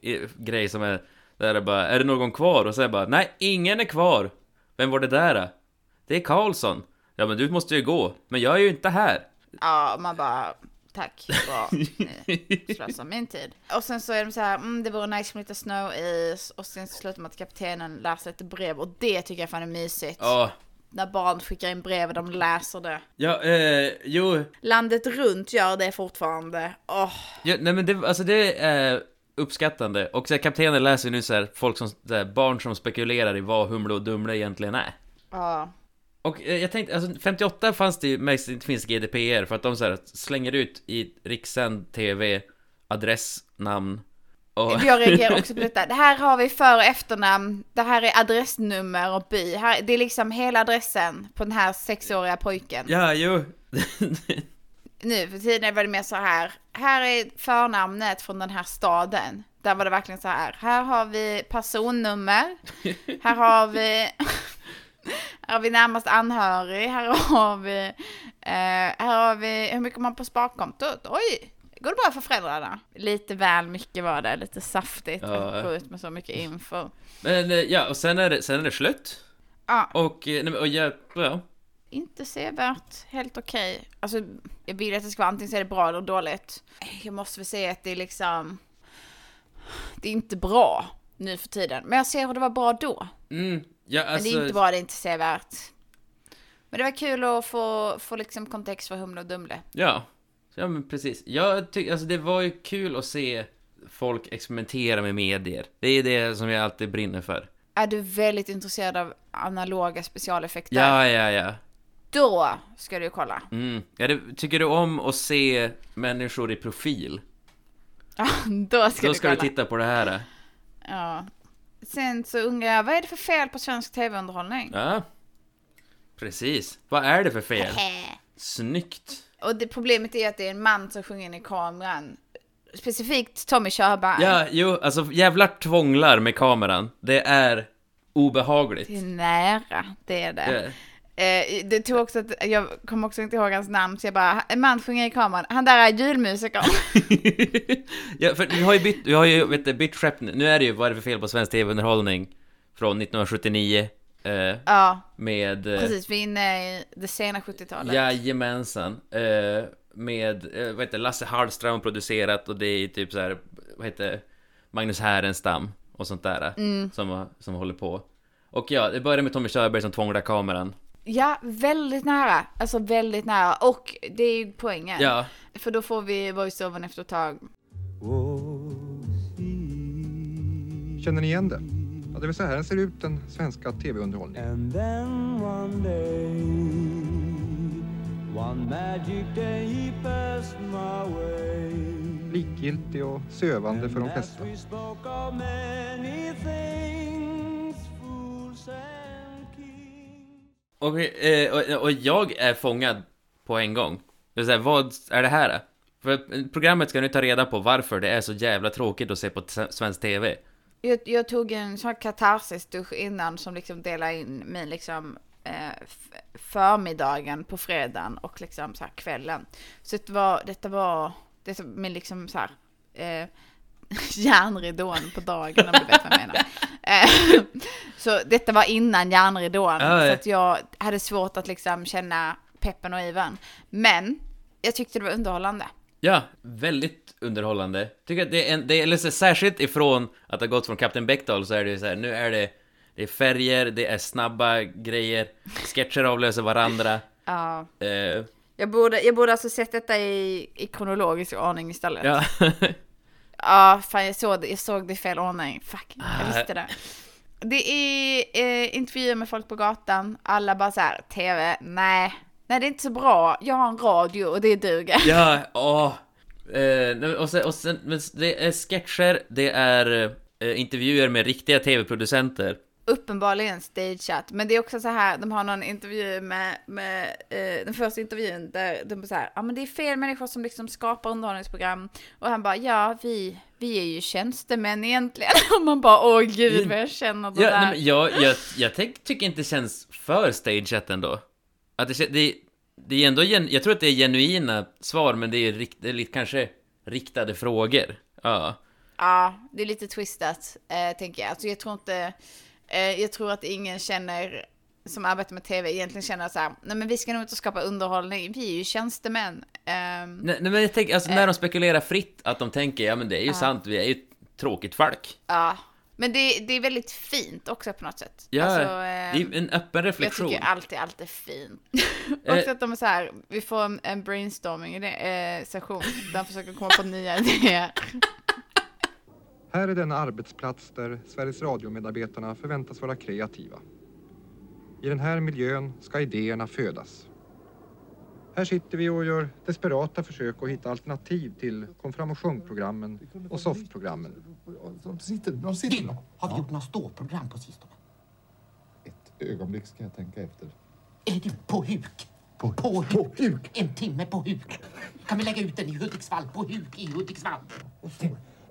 eh, grej som är där är bara, är det någon kvar? Och så är bara, nej, ingen är kvar. Vem var det där? då? Det är Karlsson. Ja, men du måste ju gå. Men jag är ju inte här. Ja, man bara tack, bra, ni slösar min tid. Och sen så är de så här, mm, det vore nice med lite snöis och sen så slutar med att kaptenen läser lite brev och det tycker jag fan är mysigt. Ja, När barn skickar in brev och de läser det. ja, eh, jo, Landet runt gör det fortfarande. Åh, ja, nej men det, alltså det är uppskattande. Och så här, kaptenen läser nu så här, folk som, så här, barn som spekulerar i vad Humle och Dumle egentligen är. ja. Och eh, jag tänkte, alltså 58 fanns det ju, mest det finns GDPR för att de så här, slänger ut i rikssänd TV adress, namn och... Jag reagerar också på detta. Det här har vi för och efternamn. Det här är adressnummer och by. Här, det är liksom hela adressen på den här sexåriga pojken. Ja, jo. Nu för tiden var det mer så här. Här är förnamnet från den här staden. Där var det verkligen så här. Här har vi personnummer. Här har vi... Här har vi närmast anhörig. Här har vi... Eh, här har vi... Hur mycket man på sparkontot? Oj! Går det bra för föräldrarna? Lite väl mycket var det. Lite saftigt Ja. att gå ut med så mycket info. Men eh, ja, och sen är det, sen är det slut. Ja, Och, eh, nej, och ja, ja. inte sevärt. Helt okej. Alltså, jag vill att det ska vara antingen så är det bra eller dåligt. Jag måste väl säga att det är liksom... Det är inte bra nu för tiden. Men jag ser hur det var bra då. Mm, ja Men alltså... det är inte bra, det är inte sevärt. Men det var kul att få, få liksom kontext för Humle och Dumle. Ja, ja men precis. Jag tycker, alltså det var ju kul att se folk experimentera med medier. Det är det som jag alltid brinner för. Är du väldigt intresserad av analoga specialeffekter? Ja, ja, ja. Då ska du kolla. Mm. ja det, tycker du om att se människor i profil? Ja, då ska Då du ska kolla. du titta på det här. Ja. Sen så undrar jag, vad är det för fel på svensk tv-underhållning? Ja. Precis. Vad är det för fel? Snyggt. Och det problemet är att det är en man som sjunger in i kameran. Specifikt Tommy Körberg. Ja, jo, alltså jävlar tvånglar med kameran. Det är obehagligt. Det är nära, det är det. Det- Eh, det tog också att, jag kommer också inte ihåg hans namn, så jag bara, en man sjunger i kameran, han där är julmusikern. ja, för vi har ju bytt, vi har ju, vet du, bytt skepp nu. Nu är det ju, vad är det för fel på svensk tv-underhållning? Från 1979. Eh, ja, med... eh, precis, vi är inne i det sena 70-talet. Jajamensan. Eh, med, eh, vad heter Lasse Hallström producerat och det är typ så här, vad heter Magnus Härenstam och sånt där. Mm. Som, som håller på. Och ja, det börjar med Tommy Körberg som tvånglar kameran. Ja, väldigt nära. Alltså väldigt nära. Och det är ju poängen. Ja, För då får vi voice-overn efter ett tag. Känner ni igen det? Ja, det är väl så här den ser ut, den svenska tv-underhållningen. And then one day, one magic day he passed my way. Likgiltig och sövande för de flesta och, eh, och, och jag är fångad på en gång. Det är vad är det här? För programmet ska nu ta reda på varför det är så jävla tråkigt att se på svensk TV. Jag, jag tog en sån här katarsis-dusch innan som liksom delade in min liksom eh, förmiddagen på fredagen och liksom så här kvällen. Så det var, detta var, detta min liksom så här eh, järnridån på dagen om du vet vad jag menar. Eh, så detta var innan järnridån. Ja, så att jag hade svårt att liksom känna peppen och ivern. Men jag tyckte det var underhållande. Ja, väldigt underhållande. Tycker att det är, en, det är eller så särskilt ifrån att det har gått från Kapten Beckdahl så är det så här, nu är det, det är färger, det är snabba grejer, sketcher avlöser varandra. Ja. Eh, Jag borde, jag borde alltså sett detta i, i kronologisk ordning istället. ja, Ja, fan jag såg det, jag såg det i fel ordning. Fuck, jag Ah. visste det. Det är eh, intervjuer med folk på gatan, alla bara så här, TV, nej, nej det är inte så bra, jag har en radio och det duger. ja, åh. Eh, och sen, och sen, men det är sketcher, det är eh, intervjuer med riktiga tv-producenter. Uppenbarligen stageat. Men det är också så här, de har någon intervju med, med eh, den första intervjun där de så här, ja men det är fel människor som liksom skapar underhållningsprogram. Och han bara, ja vi, vi är ju tjänstemän egentligen. Och man bara, åh gud vad jag känner det Ja, där. nej, jag, jag, jag tänk, tycker inte det känns för stageat ändå. Att det, det, det är ändå, jag tror att det är genuina svar, men det är, rikt, det är lite kanske riktade frågor. Ja. Ja, det är lite twistat, eh, tänker jag. Alltså jag tror inte, jag tror att ingen känner, som arbetar med tv, egentligen känner så här, nej men vi ska nog inte skapa underhållning, vi är ju tjänstemän. Ehm, Nej, nej, men jag tänker, alltså när de spekulerar fritt, att de tänker, ja men det är ju sant, vi är ju tråkigt folk. ja, men det, det är väldigt fint också på något sätt. Ja, Alltså, det ehm, är en öppen jag reflektion. tycker alltid allt är fint. Eh. också att de är så här, vi får en, en brainstorming i det, eh, där de försöker komma på nya idéer. Här är denna arbetsplats där Sveriges Radio-medarbetarna förväntas vara kreativa. I den här miljön ska idéerna födas. Här sitter vi och gör desperata försök att hitta alternativ till konfram och sjungprogrammen och soffprogrammen. De sitter, de sitter. Har vi gjort några ståprogram på sistone? Ett ögonblick ska jag tänka efter. Är du på huk? På, På huk. på huk. En timme på huk. Kan vi lägga ut den i Hudiksvall? På huk i Hudiksvall.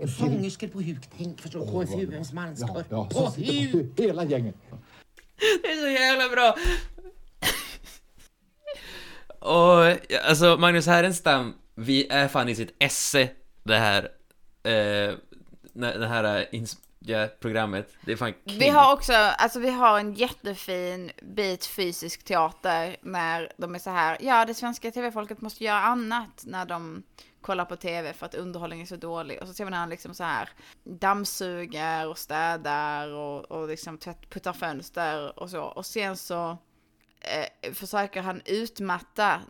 Sångerskor på huk. Tänk förstå. KFUMs manskör. Ja, På så sitter huk. hela gänget. Det är så jävla bra! Och, ja, alltså, Magnus Härenstam, vi är fan i sitt esse, det här, eh, när- det här eh, ja, programmet. Det är fan king. Vi har också, alltså vi har en jättefin bit fysisk teater när de är så här, ja det svenska tv-folket måste göra annat när de kollar på tv för att underhållningen är så dålig. Och så ser vi när han liksom så här dammsuger och städar och, och liksom tvätt, puttar fönster och så. Och sen så eh, försöker han utmatta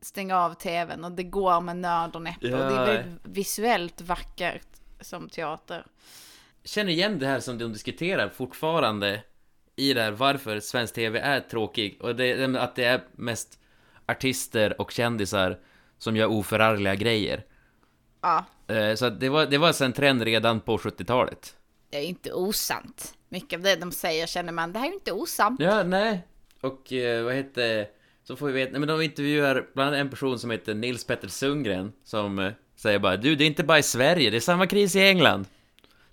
stänga av tvn och det går med nöd och näppe. Och det är väldigt visuellt vackert som teater. känner igen det här som de diskuterar fortfarande i det här varför svensk tv är tråkig och det- att det är mest artister och kändisar som gör oförargliga grejer. Ja, Eh, Så det var, det var en trend redan på 70-talet. det är inte osant. Mycket av det de säger känner man, det här är inte osant. Ja, nej. Och eh, vad heter Så får vi veta, nej men de intervjuar bland annat en person som heter Nils Petter Sundgren Som eh, säger bara Du, det är inte bara i Sverige, det är samma kris i England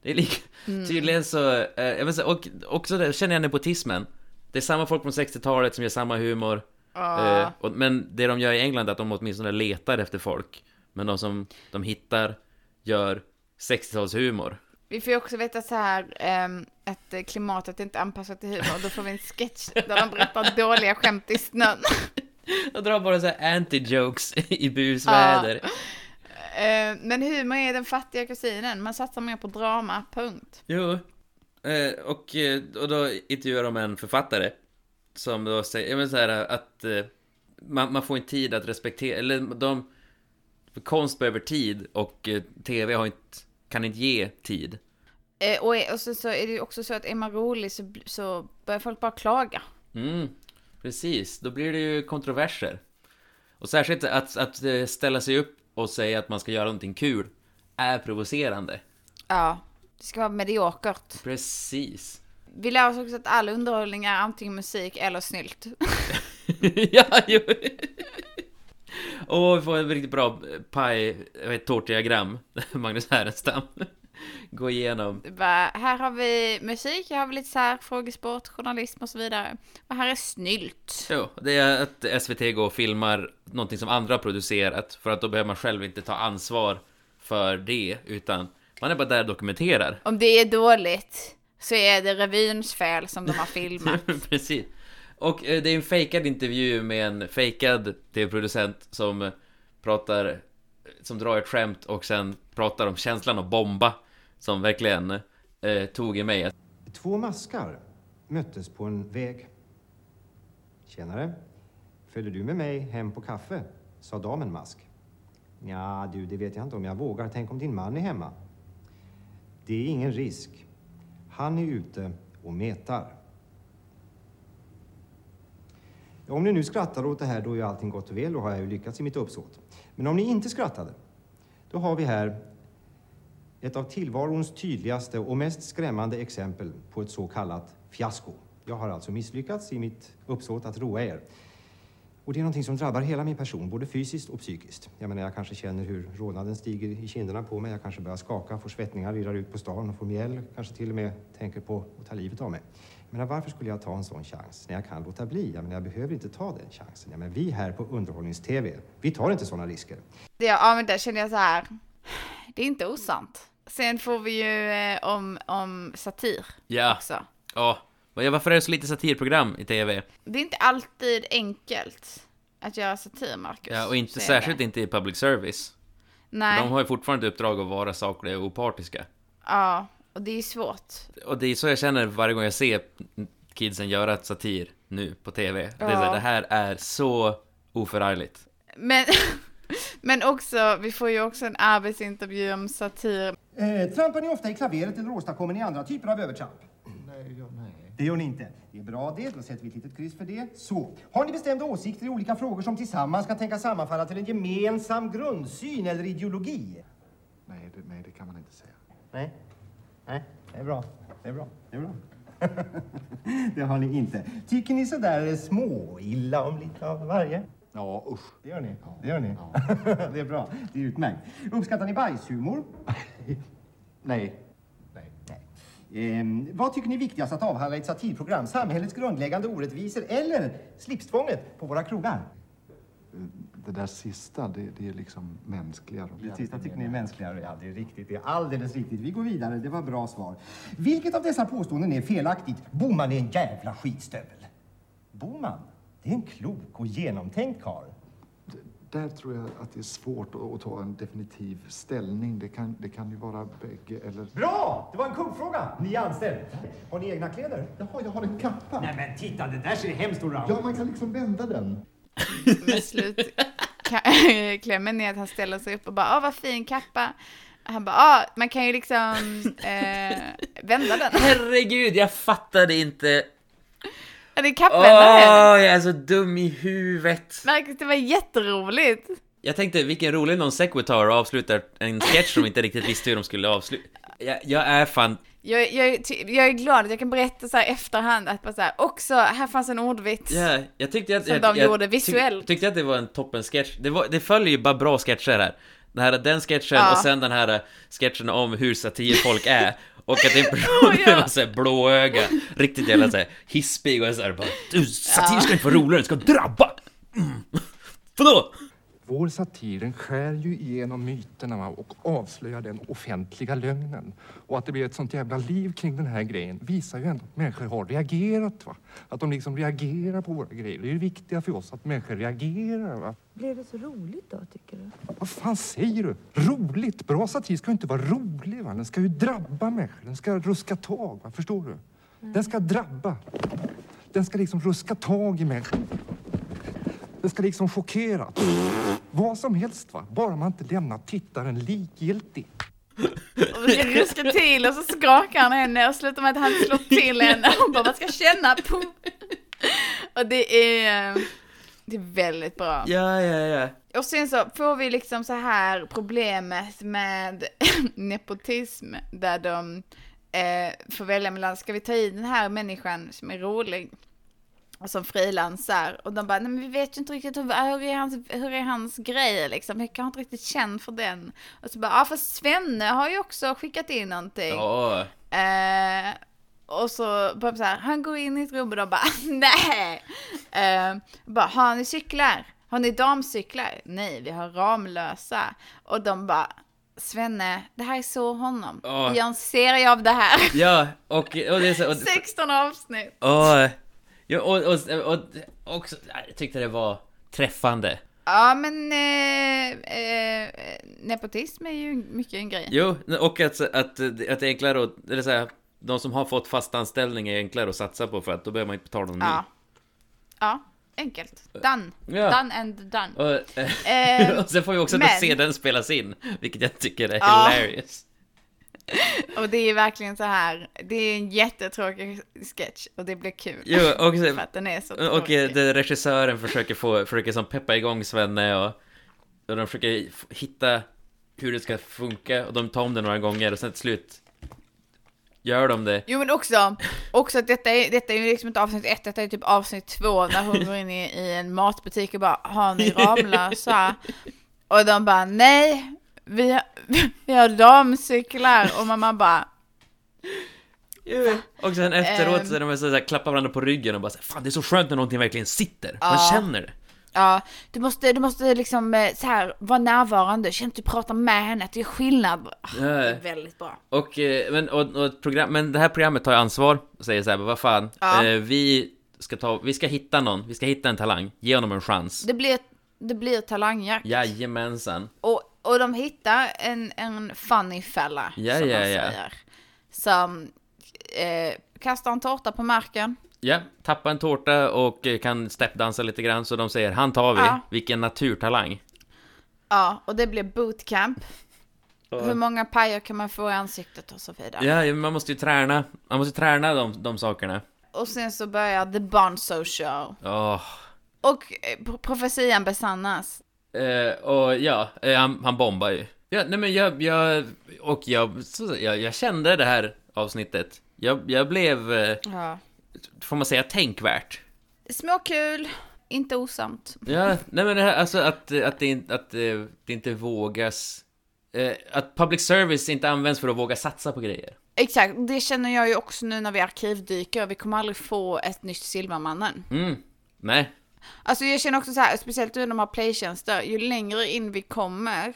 Det är lika, tydligen så, eh, och också det, känner jag nepotismen Det är samma folk från 60-talet som gör samma humor Eh, och, Men det de gör i England är att de åtminstone letar efter folk Men de som de hittar gör 60-talshumor Vi får ju också veta så här ehm, att eh, klimatet är inte anpassat till humor. Då får vi en sketch där de berättar dåliga skämt i snön. Jag drar bara så här anti-jokes i busväder Eh, men humor är den fattiga kusinen. Man satsar mer på drama, punkt. Jo, eh, och, och då intervjuar de en författare som då säger, menar så här att eh, man, man får inte tid att respektera, eller de, konst behöver tid och eh, tv har inte, kan inte ge tid. Eh, och, och så, så är det ju också så att är man rolig så, så börjar folk bara klaga. Mm, precis, då blir det ju kontroverser. Och särskilt att, att eh, ställa sig upp och säga att man ska göra någonting kul är provocerande. Ja, det ska vara mediokert. Precis. Vi lär oss också att all underhållning är antingen musik eller snylt. ja, jo. Och vi får en riktigt bra paj, tårtdiagram, Magnus Härenstam. Gå igenom. Bara, här har vi musik, här har vi lite så här frågesport, journalism och så vidare. Och här är snylt. Jo, det är att SVT går och filmar någonting som andra har producerat, för att då behöver man själv inte ta ansvar för det, utan man är bara där och dokumenterar. Om det är dåligt så är det revyns fel som de har filmat. Precis. Och eh, det är en fejkad intervju med en fejkad tv-producent som pratar, som drar ett skämt och sen pratar om känslan att bomba, som verkligen eh, tog i mig. Två maskar möttes på en väg. Tjenare. Följer du med mig hem på kaffe? sa damen Mask. Ja, du, det vet jag inte om jag vågar. Tänk om din man är hemma? Det är ingen risk. Han är ute och metar. Om ni nu skrattar åt det här, då är allting gott och väl. och har jag ju lyckats i mitt uppsåt. Men om ni inte skrattade, då har vi här Ett av tillvarons tydligaste och mest skrämmande exempel på ett så kallat fiasko. Jag har alltså misslyckats i mitt uppsåt att roa er. Och det är någonting som drabbar hela min person, både fysiskt och psykiskt. Jag menar, jag kanske känner hur rodnaden stiger i kinderna på mig. Jag kanske börjar skaka, får svettningar, virrar ut på stan och får mjäll. Kanske till och med tänker på att ta livet av mig. Menar, varför skulle jag ta en sån chans när jag kan låta bli? Jag menar, jag behöver inte ta den chansen. Jag menar, vi här på Underhållnings-TV, vi tar inte såna risker. Det, ja, men där känner jag så här. Det är inte osant. Sen får vi ju eh, om, om satir Ja. också. Ja. Ja, Varför är det så lite satirprogram i TV? Det är inte alltid enkelt att göra satir, Marcus. Ja, och inte särskilt det. inte i public service. Nej. De har ju fortfarande uppdrag att vara sakliga och opartiska. Ja, och det är svårt. Och det är så jag känner varje gång jag ser kidsen göra ett satir nu på TV. Det, är så här, Ja. det här är så oförargligt. Men, men också, vi får ju också en arbetsintervju om satir. Eh, trampar ni ofta i klaveret eller åstadkommer ni andra typer av övertramp? Nej, ja, nej. Det gör ni inte. Det är bra det, då sätter vi ett litet kryss för det. Så, har ni bestämda åsikter i olika frågor som tillsammans kan tänkas sammanfalla till en gemensam grundsyn eller ideologi? Nej, det, nej, det kan man inte säga. Nej. Nej, det är bra. Det är bra. Det är bra. det har ni inte. Tycker ni sådär små illa om lite av varje? Ja, usch. Det gör ni. Det gör ni. det är bra. Det är utmärkt. Uppskattar ni bajshumor? Nej. Ehm, vad tycker ni är viktigast att avhandla i ett satirprogram? Samhällets grundläggande orättvisor eller slipstvånget på våra krogar? Det där sista, det, det är liksom mänskligare. Det sista tycker ni är mänskligare. Ja, det är riktigt. Det är alldeles riktigt. Vi går vidare. Det var bra svar. Vilket av dessa påståenden är felaktigt? Boman är en jävla skitstövel. Boman, det är en klok och genomtänkt karl. Där tror jag att det är svårt att, att ta en definitiv ställning. Det kan, det kan ju vara bägge eller... Bra! Det var en kuggfråga. Ni är anställd. Har ni egna kläder? Jaha, jag har en kappa. Nej men titta, det där ser hemskt ut Ja, man kan liksom vända den. Men slutklämmen är att han ställer sig upp och bara, åh vad fin kappa. Han bara, ah, man kan ju liksom eh, vända den. Herregud, jag fattade inte. Ja, det är Åh, kappvändare. jag är så dum i huvudet. Marcus, det var jätteroligt. Jag tänkte, vilken rolig non sequitur och avslutar en sketch som inte riktigt visste hur de skulle avsluta. Jag, jag är fan... Jag, jag, är jag är glad att jag kan berätta så här efterhand att bara så här, också, här fanns en ordvits. Ja, jag tyckte att... Som jag, de jag gjorde visuellt. Tyck, tyckte att det var en toppen sketch. Det, var, det följer ju bara bra sketcher här. Den här, den sketchen Ja. och sen den här sketchen om hur satirfolk är. Och att en person Ja. med så här blåöga, riktigt jävla så här hispig och så här bara Du, satir ska inte vara roligare, det ska drabba! Mm. Vadå? Vår satir skär ju igenom myterna och avslöjar den offentliga lögnen. Och att det blir ett sånt jävla liv kring den här grejen visar ju ändå att människor har reagerat. Va? Att de liksom reagerar på våra grejer. Det är ju viktiga för oss att människor reagerar. Va? Blev det så roligt då, tycker du? Vad fan säger du? Roligt? Bra satir ska ju inte vara rolig. Va? Den ska ju drabba människor. Den ska ruska tag. Va? Förstår du? Den ska drabba. Den ska liksom ruska tag i människor. Den ska liksom chockera. Vad som helst va. Bara man inte lämnar tittaren likgiltig. Och så ruskar till och så skakar han henne och slutar med att han slår till henne och bara, man ska känna på. Och det är, det är väldigt bra. Ja, ja, ja. Och sen så får vi liksom så här problemet med nepotism där de eh, får välja mellan, ska vi ta i den här människan som är rolig som frilansar och de bara, nej men vi vet ju inte riktigt hur, hur, är, hans, hur är hans grej liksom, jag kan inte riktigt känna för den. Och så bara, ja för Svenne har ju också skickat in någonting. Ja. Eh, och så bara så här, han går in i ett rum och de bara nej. Eh, bara, har ni cyklar? Har ni damcyklar? Nej, vi har Ramlösa. Och de bara, Svenne, det här är så honom. Ja. Vi gör en serie av det här. Ja, och, och det är så... Och, 16 avsnitt. och, ja, och, och, och, också, jag tyckte det var träffande. Ja, men eh, eh, nepotism är ju mycket en grej. Jo, och att, att, att det är enklare att, eller så här, de som har fått fast anställning är enklare att satsa på för att då behöver man inte betala någon Ja. ny. Ja, enkelt. Done. Ja. Done and done. Och, Eh, och sen får vi också men- se den spelas in, vilket jag tycker är Ja. hilarious. Och det är verkligen så här, det är en jättetråkig sketch och det blir kul. Jo, och, för att den är så och tråkig. eh, det, regissören försöker få, försöker som peppa igång Svenne och, och de försöker hitta hur det ska funka och de tar om det några gånger och sen till slut gör de det. Jo men också, också att detta är, detta är ju liksom inte avsnitt ett, detta är typ avsnitt två när hon går in i, i en matbutik och bara har ni Ramlösa? Och de bara nej, vi, har- vi har damcyklar och mamma bara Och sen efteråt Ehm. så är de så här, klappar varandra på ryggen och bara så här, Fan det är så skönt när någonting verkligen sitter, man Ja. känner det. Ja, du måste, du måste liksom eh, så här vara närvarande, känn att du pratar med henne, att det är skillnad. Ah, Det är Ja. väldigt bra. Och, eh, men, och, och program, men det här programmet tar ju ansvar och säger så här, vad fan, Ja. eh, vi ska ta, vi ska hitta någon, vi ska hitta en talang, ge honom en chans. Det blir, det blir talangjakt. Jajamensan. Och, och de hittar en, en funny fella, Ja, som ja, man ja. säger. Som eh, kastar en tårta på marken. Ja, tappa en tårta och eh, kan steppdansa lite grann, så de säger, han tar vi, Ja. vilken naturtalang. Ja, och det blir bootcamp. Hur många pajer kan man få i ansiktet och så vidare. Ja, man måste ju träna, man måste träna de, de sakerna. Och sen så börjar The Bonzo Show. Åh. Och eh, pro- profetian besannas. Eh, och ja, eh, han, han bombar ju. Ja, nej men jag, jag, och jag, så, jag, jag kände det här avsnittet. Jag, jag blev, eh, Ja. får man säga, tänkvärt. Småkul, inte osamt. Ja, nej men det här, alltså att, att, det, inte- att eh, det inte vågas, eh, att public service inte används för att våga satsa på grejer. Exakt, det känner jag ju också nu när vi arkivdyker. Vi kommer aldrig få ett nytt Silvermannen. Mm, nej. Alltså jag känner också så här, speciellt nu när de har playtjänster, ju längre in vi kommer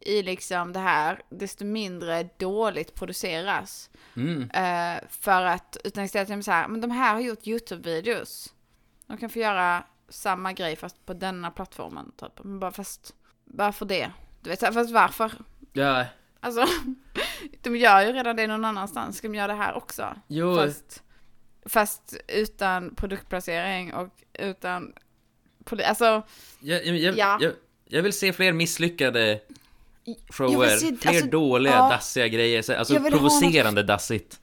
i liksom det här, desto mindre dåligt produceras. Mm. Eh, för att, utan istället så här, men de här har gjort YouTube-videos. De kan få göra samma grej fast på denna plattformen. Typ. Men bara fast, varför det? Du vet, fast varför? Ja, Alltså, de gör ju redan det någon annanstans. Ska de göra det här också? Jo. Fast, fast utan produktplacering och utan... Alltså, jag, jag, Ja. jag, jag vill se fler misslyckade shower, se- fler alltså, dåliga, ja. dassiga grejer, så- alltså provocerande dassigt.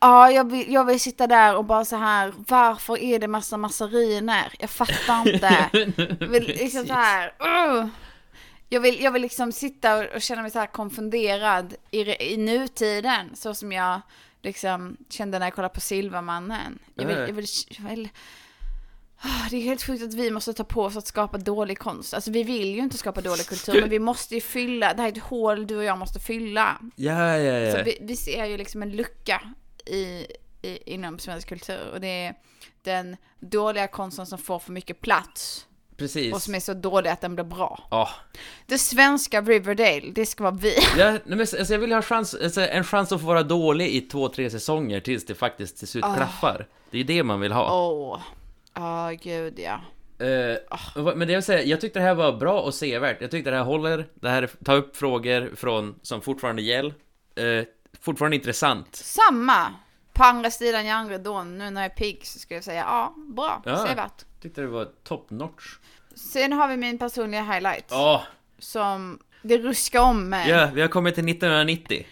ja, jag vill, jag vill sitta där och bara så här, varför är det massa massariner? Jag fattar inte. Jag vill liksom så här, uh. jag, vill, jag vill liksom sitta och, och känna mig så här konfunderad i, i nutiden, så som jag liksom kände när jag kollade på Silvermannen. Jag vill, Ja. jag vill, jag vill Ah, Det är helt sjukt att vi måste ta på oss att skapa dålig konst. Alltså vi vill ju inte skapa dålig kultur, men vi måste ju fylla, det här är ett hål du och jag måste fylla. Ja, ja, ja. Så vi, vi ser ju liksom en lucka i, i, inom svensk kultur och det är den dåliga konsten som får för mycket plats Precis. och som är så dålig att den blir bra. Ja. Det svenska Riverdale, det ska vara vi. Ja, nej, men alltså, jag vill ha chans, alltså, en chans att få vara dålig i två, tre säsonger tills det faktiskt till slut Ah. klaffar. Det är ju det man vill ha. Åh, ja gud ja. Vad- men det jag vill säga, jag tyckte det här var bra och sevärt. Jag tyckte det här håller, det här tar upp frågor från, som fortfarande gäll. Eh, fortfarande intressant. Samma! På andra sidan järnridån, nu när jag är pigg så ska jag säga ja, bra, Ja. sevärt. Tyckte det var top notch. Sen har vi min personliga highlight. Ja, Som det ruskar om mig. ja, vi har kommit till 1990.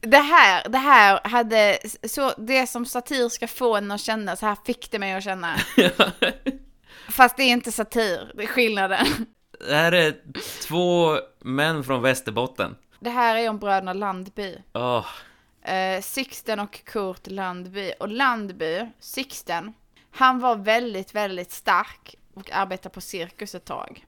Det här, det här hade, så det som satir ska få en att känna, så här fick det mig att känna. Fast det är inte satir, det är skillnaden. Det här är två män från Västerbotten. Det här är om bröderna Landby. Åh, Eh, Sixten och Kurt Landby. Och Landby, Sixten, han var väldigt, väldigt stark och arbetade på cirkus ett tag.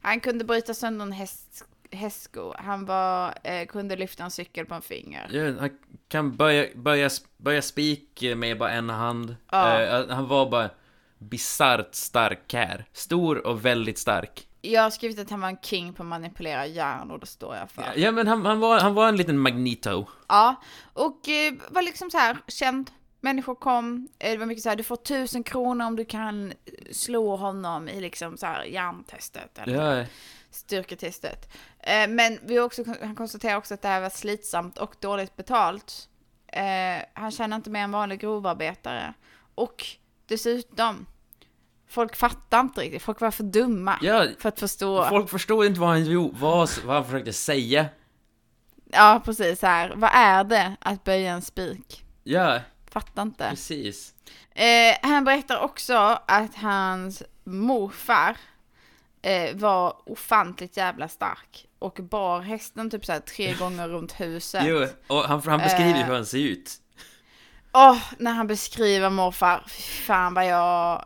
Han kunde bryta sönder en häst, hästsko. Han var, eh, kunde lyfta en cykel på en finger. ja, han kan böja, böja, böja spik med bara en hand. Ja. Eh, han var bara bisarrt stark här. Stor och väldigt stark. Jag har skrivit att han var en king på att manipulera järn och det står jag för. Ja, men han, han, var, han var en liten Magneto. Ja, och eh, var liksom så här känd. Människor kom, eh, det var mycket så här, du får tusen kronor om du kan slå honom i liksom så här järntestet eller Ja. styrketestet. Eh, men vi också, han konstaterar också att det här var slitsamt och dåligt betalt. Eh, han tjänar inte mer än vanlig grovarbetare. Och dessutom, folk fattar inte riktigt, folk var för dumma Ja, för att förstå. Folk förstod inte vad han, vad, vad han försökte säga. Ja, precis så här. Vad är det att böja en spik? Ja, Fattar inte. precis. Eh, han berättar också att hans morfar eh, var ofantligt jävla stark. Och bar hästen typ så här tre gånger runt huset. Jo, och han, han beskriver Eh. hur han ser ut. Åh, när han beskriver morfar, fy fan vad jag...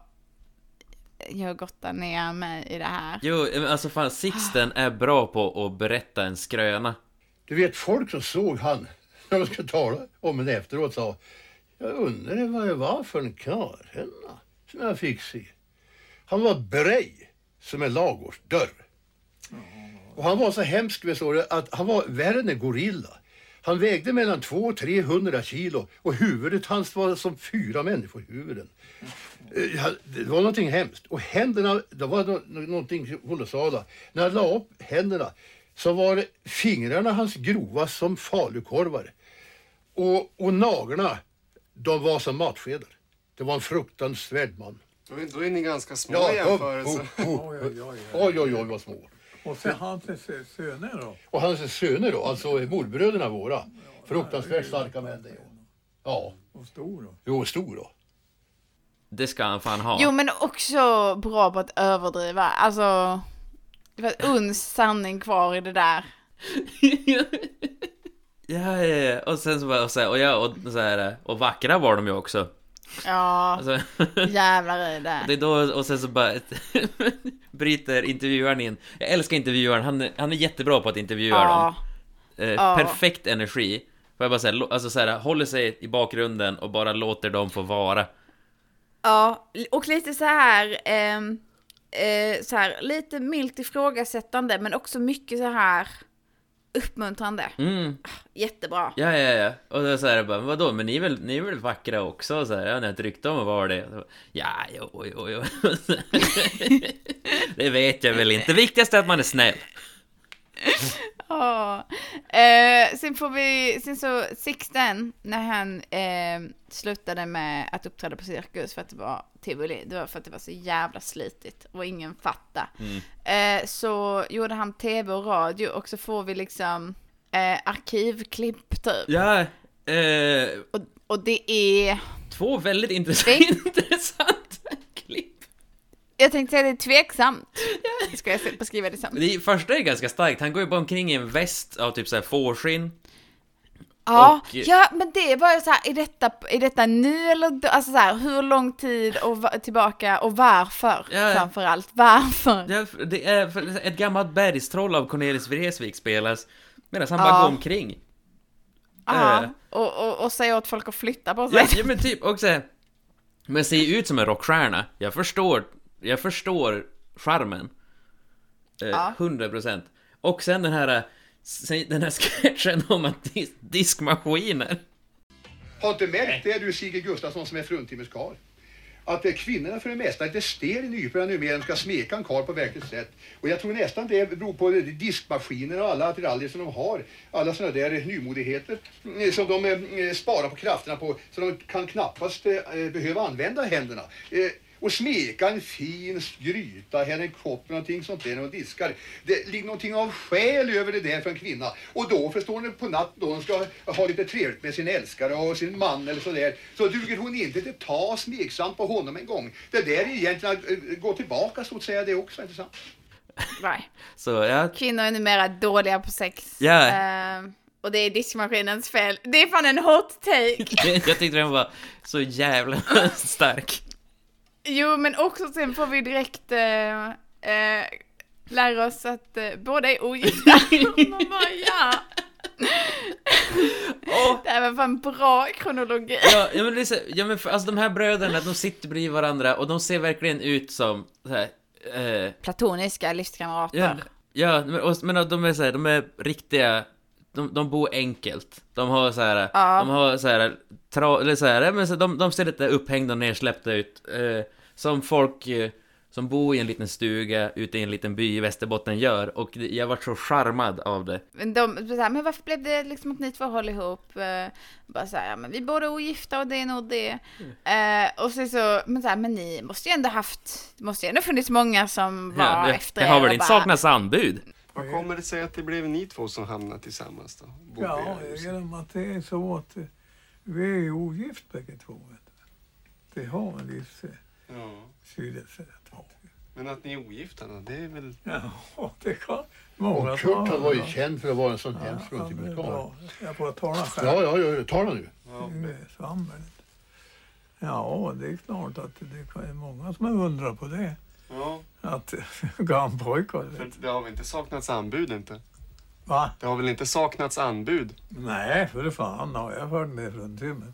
Jag gottar ner mig i det här. Jo, alltså fan, Sixten är bra på att berätta en skröna. Du vet, folk som såg han, när de ska tala om det efteråt, sa Jag undrar vad det var för en karlhänna som jag fick se. Han var brej som en ladugårdsdörr. Och han var så hemsk, vet du, att han var värre än en gorilla. Han vägde mellan 200 och 300 kilo och huvudet hans var som fyra människohuvuden. Eh, Det var någonting hemskt. Och händerna, det var nå- nå- någonting kolossala. När han la upp händerna så var det fingrarna hans grova som falukorvar. Och, och naglarna, de var som matskedar. Det var en fruktansvärd man. Då är, då är ni ganska små Ja, i jämförelse. oh, oh, Oj, oj, oj. Oj, oj, oj, vad små. Och sen hans sö- söner då? Och hans söner då, alltså morbröderna våra. Fruktansvärt starka män det. Ja. Och stor då? Jo, stor då. Det ska han fan ha. Jo men också bra på att överdriva. Alltså, det var ett uns sanning kvar i det där. Ja, ja, ja. Och sen så bara, och så här, och, ja, och så här, och vackra var de ju också. Ja, Alltså, jävlar i det. det är då, och sen så bara bryter intervjuaren in. Jag älskar intervjuaren, han, han är jättebra på att intervjua Ja. dem. Eh, Ja. Perfekt energi. Får jag bara säga, alltså så här, håller sig i bakgrunden och bara låter dem få vara. Ja, och lite så här, ehm, eh, så här, lite milt ifrågasättande men också mycket så här uppmuntrande. Mm. Jättebra. Ja, ja, ja. Och då så här bara, men vadå, men ni är väl, ni är väl vackra också? Och så här, ja, ni har ett rykte om att vara det. Så, Ja, jo, jo, jo. det vet jag väl inte. Viktigast är att man är snäll. Ja. Eh, sen får vi, sen så Sixten, när han eh, slutade med att uppträda på cirkus för att det var tivoli, det var för att det var så jävla slitigt och ingen fattade. Mm. Eh, så gjorde han tv och radio och så får vi liksom eh, arkivklipp typ. Ja, eh, Och, och det är, två väldigt intressant, intressanta. jag tänkte säga det är tveksamt, ska jag beskriva det som. Det första är ganska starkt, han går ju bara omkring i en väst av typ såhär fårskinn. Ja, Och- ja, men det var ju så här, är detta, är detta nu eller då? Alltså så här, hur lång tid och tillbaka och varför Ja. framförallt? Varför? Ja, det är ett gammalt bergstroll av Cornelis Vreeswijk spelas, medan han Ja. bara går omkring. Ja, Eh, och, och, och säga åt folk att flytta på sig. Ja, ja men typ också Men ser ut som en rockstjärna Jag förstår Jag förstår charmen eh, Ja. 100% Och sen den här sen Den här sketchen om att dis diskmaskiner Har inte märkt det du Sigrid Gustafsson som är fruntimmes karl? Att det är kvinnorna för det mesta inte stel i nyporna numera ska smeka en karl på verkligt sätt. Och jag tror nästan det beror på diskmaskiner och alla attiraljer som de har. Alla sådana där nymodigheter eh, som de eh, sparar på krafterna på så de kan knappast eh, behöva använda händerna. Och smeka en fin gryta, eller en kopp, någonting sånt där, och diskar. Det ligger någonting av själ över det där för en kvinna. Och då förstår ni på natten då hon ska ha lite trevligt med sin älskare och sin man eller sådär. Så duger hon inte till att ta smeksamt på honom en gång. Det där är egentligen att eh, gå tillbaka så att säga det också, inte sant? Nej. Så ja Kvinnor är numera dåliga på sex. Ja. Eh, och det är diskmaskinens fel. Det är fan en hot take. Jag tyckte den var så jävla stark Jo, men också sen får vi direkt eh, eh, lära oss att eh, båda är ogifta. Man bara, ja. Det här var fan bra kronologi. Ja, ja men, så, ja, men för, alltså de här bröderna, de sitter bredvid varandra och de ser verkligen ut som så här, eh, Platoniska livskamrater. Ja, ja men, och, men de är så här, de är riktiga de, de bor enkelt. De har så här, Ja. de har så här, tra, eller så här, men så de, de ser lite upphängda och nersläppta ut. Eh, som folk eh, som bor i en liten stuga ute i en liten by i Västerbotten gör. Och det- jag vart så charmad av det. Men, de, så här, men varför blev det liksom att ni två håller ihop? Eh, bara så här, ja, men vi är båda ogifta och det är nog det. Eh, och så, så men så här, men ni måste ju ändå haft, det måste ju ändå funnits många som var Ja, det, efter det er har och väl inte bara- saknats anbud? Vad kommer det sig att det blev ni två som hamnade tillsammans då? Bodde Ja, genom att det är så att eh, vi är ogift bägge två. Vet du. Det har en viss Ja. betydelse. Men att ni är ogifta då, det är väl... Ja, det kan många Kurt han var ju ja. känd för att vara en sån Ja, hemsk ja, bra. Jag får tala själv. Ja, ja, ja, tala nu. Det svammel. Ja, det är klart att det kan- är många som har undrat på det. Ja, Att grannpojkar... för det har väl inte saknats anbud inte? Va? Det har väl inte saknats anbud? Nej, för fan har jag hört med fruntimmer.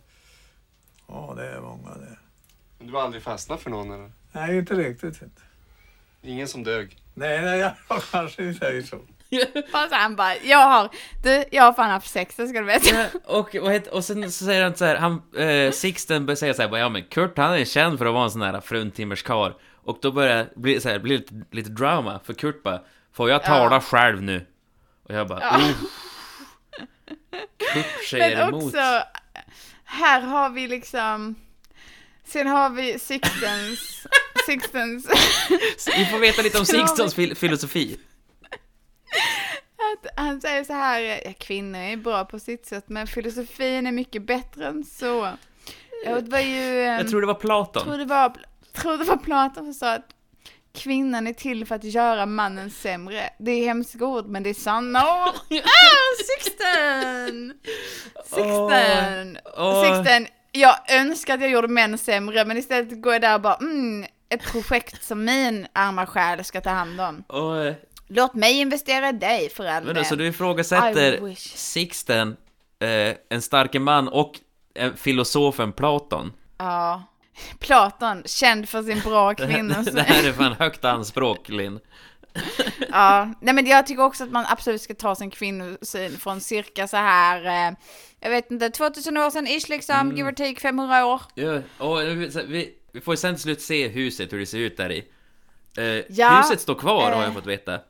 Ja, det är många det. Men du har aldrig fastnat för någon eller? Nej, inte riktigt inte. Ingen som dög? Nej, nej, jag kanske säger så. Fast han bara, jag har, du, jag har fan haft sex, det ska du veta. Och, heter, och sen så säger han så här, han, eh, Sixten börjar säga så här, ja men Kurt han är känd för att vara en sån här fruntimmerskar. Och då börjar det bli, så här, bli lite, lite drama, för Kurt bara, får jag tala Ja. själv nu? Och jag bara, Ja. oh. Säger Men emot. också, här har vi liksom, sen har vi Sixtens, Sixtens, Vi får veta lite om har vi- filosofi. att han säger så här, ja, kvinnor är bra på sitt sätt, men filosofin är mycket bättre än så. Ja, det var ju... Jag tror det var Platon. tror det var, tror det var Platon som sa att kvinnan är till för att göra mannen sämre. Det är hemska ord, men det är sanna ord. Ah, Sixten! Sixten! Åh. Sixten, jag önskar att jag gjorde män sämre, men istället går jag där och bara, mm, ett projekt som min arma själ ska ta hand om. Eh, Låt mig investera i dig för all del. så du ifrågasätter. Sixten, eh, en starke man och eh, filosofen Platon? Ja. Platon, känd för sin bra kvinna. det här är fan högt anspråk, Linn. Ja, nej men jag tycker också att man absolut ska ta sin kvinnosyn från cirka så här, eh, jag vet inte, 2000 år sedan ish liksom, Mm. give or take 500 år. Ja, och vi, vi, får ju sen till slut se huset, hur det ser ut där i. Eh, Ja, huset står kvar, har jag eh, fått veta. Eh,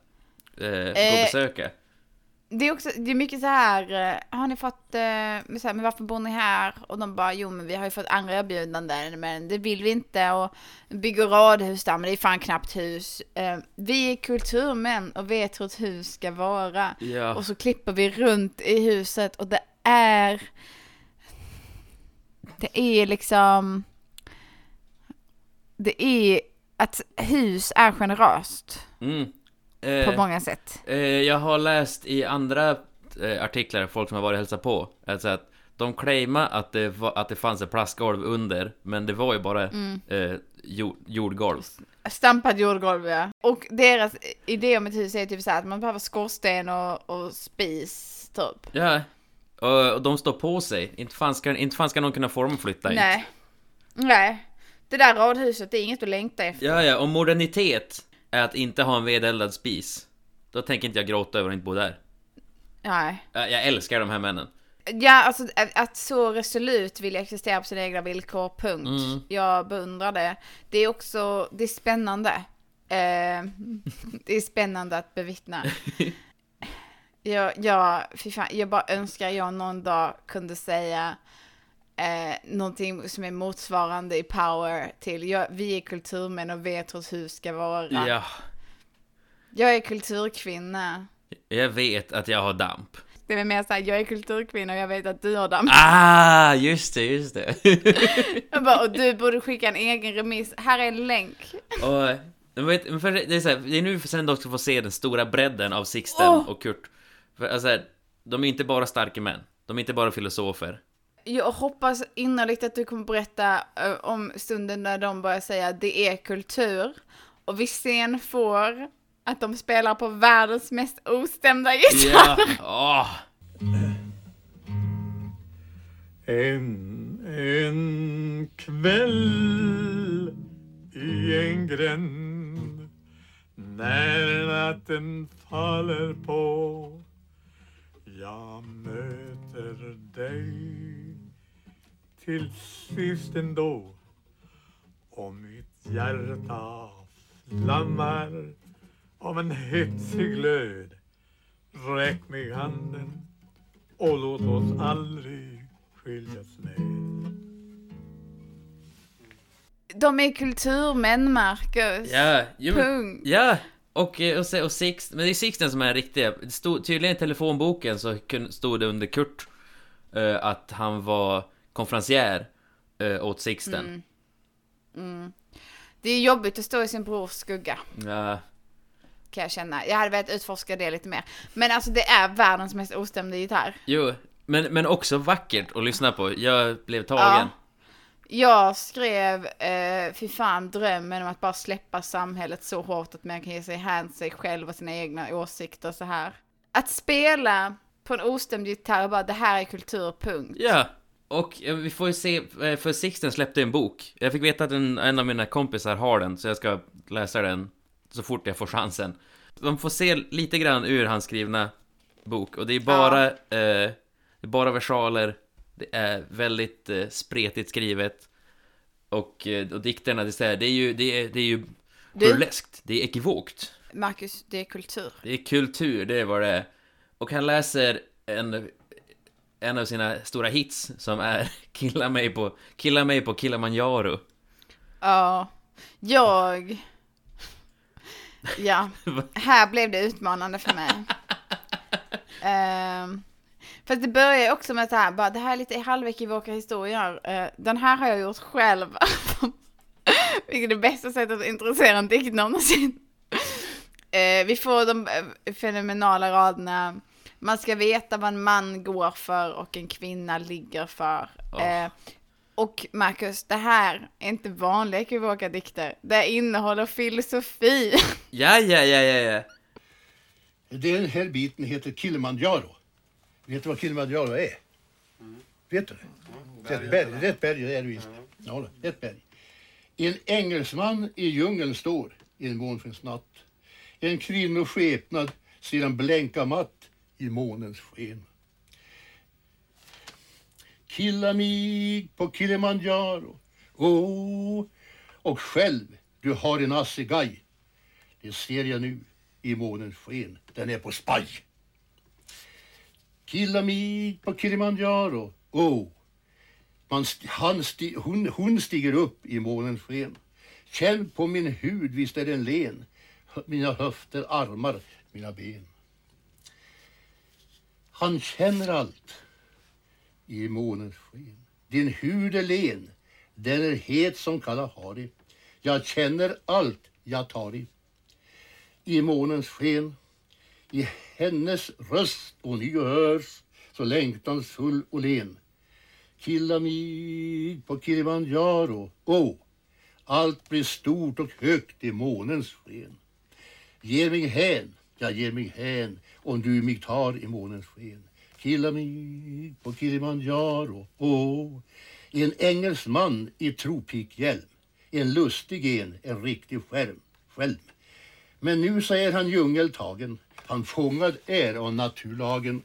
gå och eh, besöka. Det är också, det är mycket så här, eh, har ni fått, eh, så här, men varför bor ni här? Och de bara, jo men vi har ju fått andra erbjudanden, men det vill vi inte och bygger radhus där, men det är fan knappt hus. Eh, vi är kulturmän och vet hur ett hus ska vara. Ja. Och så klipper vi runt i huset och det är, det är liksom, det är att hus är generöst Mm. På Eh, många sätt. Eh, jag har läst i andra eh, artiklar, folk som har varit och hälsat på, alltså att de claimar att det, var, att det fanns ett plastgolv under, men det var ju bara Mm. eh, jord, jordgolv. Stampad jordgolv ja. Och deras idé om ett hus är typ så att man behöver skorsten och, och spis typ. Ja, och, och de står på sig. Inte fan ska, inte fan ska någon kunna formflytta hit. Nej. Nej. Det där radhuset, det är inget att längta efter. Ja, ja, om modernitet är att inte ha en vedeldad spis, då tänker inte jag gråta över att inte bo där. Nej. Jag, jag älskar de här männen. Ja, alltså att, så resolut vilja existera på sina egna villkor, punkt. Mm. Jag beundrar det. Det är också, det är spännande. Eh, det är spännande att bevittna. Jag, jag, fan, jag bara önskar jag någon dag kunde säga eh, någonting som är motsvarande i power till jag, vi är kulturmän och vet hur ett hus ska vara. Ja, Jag är kulturkvinna. jag vet att jag har damp. Det är mer såhär, jag är kulturkvinna och jag vet att du har damm. Ah, just det, just det. Jag bara, och du borde skicka en egen remiss. Här är en länk. och, vet, för det, är så här, det är nu sen också får se den stora bredden av Sixten Åh! och Kurt. För alltså, de är inte bara starka män. De är inte bara filosofer. Jag hoppas innerligt att du kommer berätta eh, om stunden när de börjar säga det är kultur. Och vi sen får att de spelar på världens mest ostämda gitarr. Ja, åh. En, en kväll i en gränd när natten faller på jag möter dig till sist ändå och mitt hjärta flammar av en hetsig glöd Räck mig handen och låt oss aldrig skiljas med. De är kulturmän, Marcus. Ja, men- Punkt. Ja, och, eh, och, och Six, men det är Sixten som är riktiga. Det stod, tydligen i telefonboken så stod det under Kurt eh, att han var konferencier eh, åt Sixten. Mm. Mm. Det är jobbigt att stå i sin brors skugga, Ja, kan jag känna. Jag hade velat utforska det lite mer. Men alltså det är världens mest ostämda gitarr. jo, men, men också vackert att lyssna på. Jag blev tagen. Jag skrev, eh, fy fan, drömmen om att bara släppa samhället så hårt att man kan ge sig hän sig själv och sina egna åsikter så här. Att spela på en ostämd gitarr, bara det här är kultur, punkt. Ja, och eh, vi får ju se, eh, för Sixten släppte en bok. Jag fick veta att en, en av mina kompisar har den, så jag ska läsa den så fort jag får chansen. De får se lite grann ur hans skrivna bok, och det är bara, eh, det är bara versaler, det är väldigt eh, spretigt skrivet, och, eh, och dikterna, det är, det är ju, det är, det är ju burleskt, det är ekivokt. Marcus, det är kultur. Det är kultur, det är vad det är. Och han läser en, en av sina stora hits som är Killa mig på, Killa mig på Kilimanjaro. Ja, jag... Ja, här blev det utmanande för mig. um, för att det börjar ju också med så här, bara det här är lite halvekivoka historier. Eh, den här har jag gjort själv. Vilket är det bästa sättet att introducera en dikt någonsin. Eh, vi får de eh, fenomenala raderna. Man ska veta vad en man går för och en kvinna ligger för. Oh. Eh, och Marcus, det här är inte vanliga ekivoka dikter. Det innehåller filosofi. Ja, ja, ja, ja, ja. Den här biten heter Kilimanjaro. Vet du vad Kilimanjaro är? Vet du det? Det är ett berg, det är ett berg, det är det visst. Ja, det är ett berg. En engelsman i djungeln står i en månskensnatt. En kvinnoskepnad ser han blänka matt i månens sken. Killa mig på Kilimanjaro, oh, och själv du har en assegai. Det ser jag nu i månens sken, den är på spaj. Killa mig på Kilimanjaro, oh. Man, st- han sti, hon, hon stiger upp i månens sken. Känn på min hud, visst är den len. Mina höfter, armar, mina ben. Han känner allt i månens sken. Din hud är len, den är het som Kalahari. Jag känner allt jag tar i. I månens sken, i hennes röst och ny hörs så längtansfull och len. Killa mig på Kilimanjaro, oh, allt blir stort och högt i månens sken. Ge mig hän, jag ger mig hän om du mig tar i månens sken. Killa mig på Kilimanjaro, oh, en engelsman i tropikhjälm, en lustig en, en riktig skärm, skälm. Men nu så är han djungeltagen, han fångad är av naturlagen.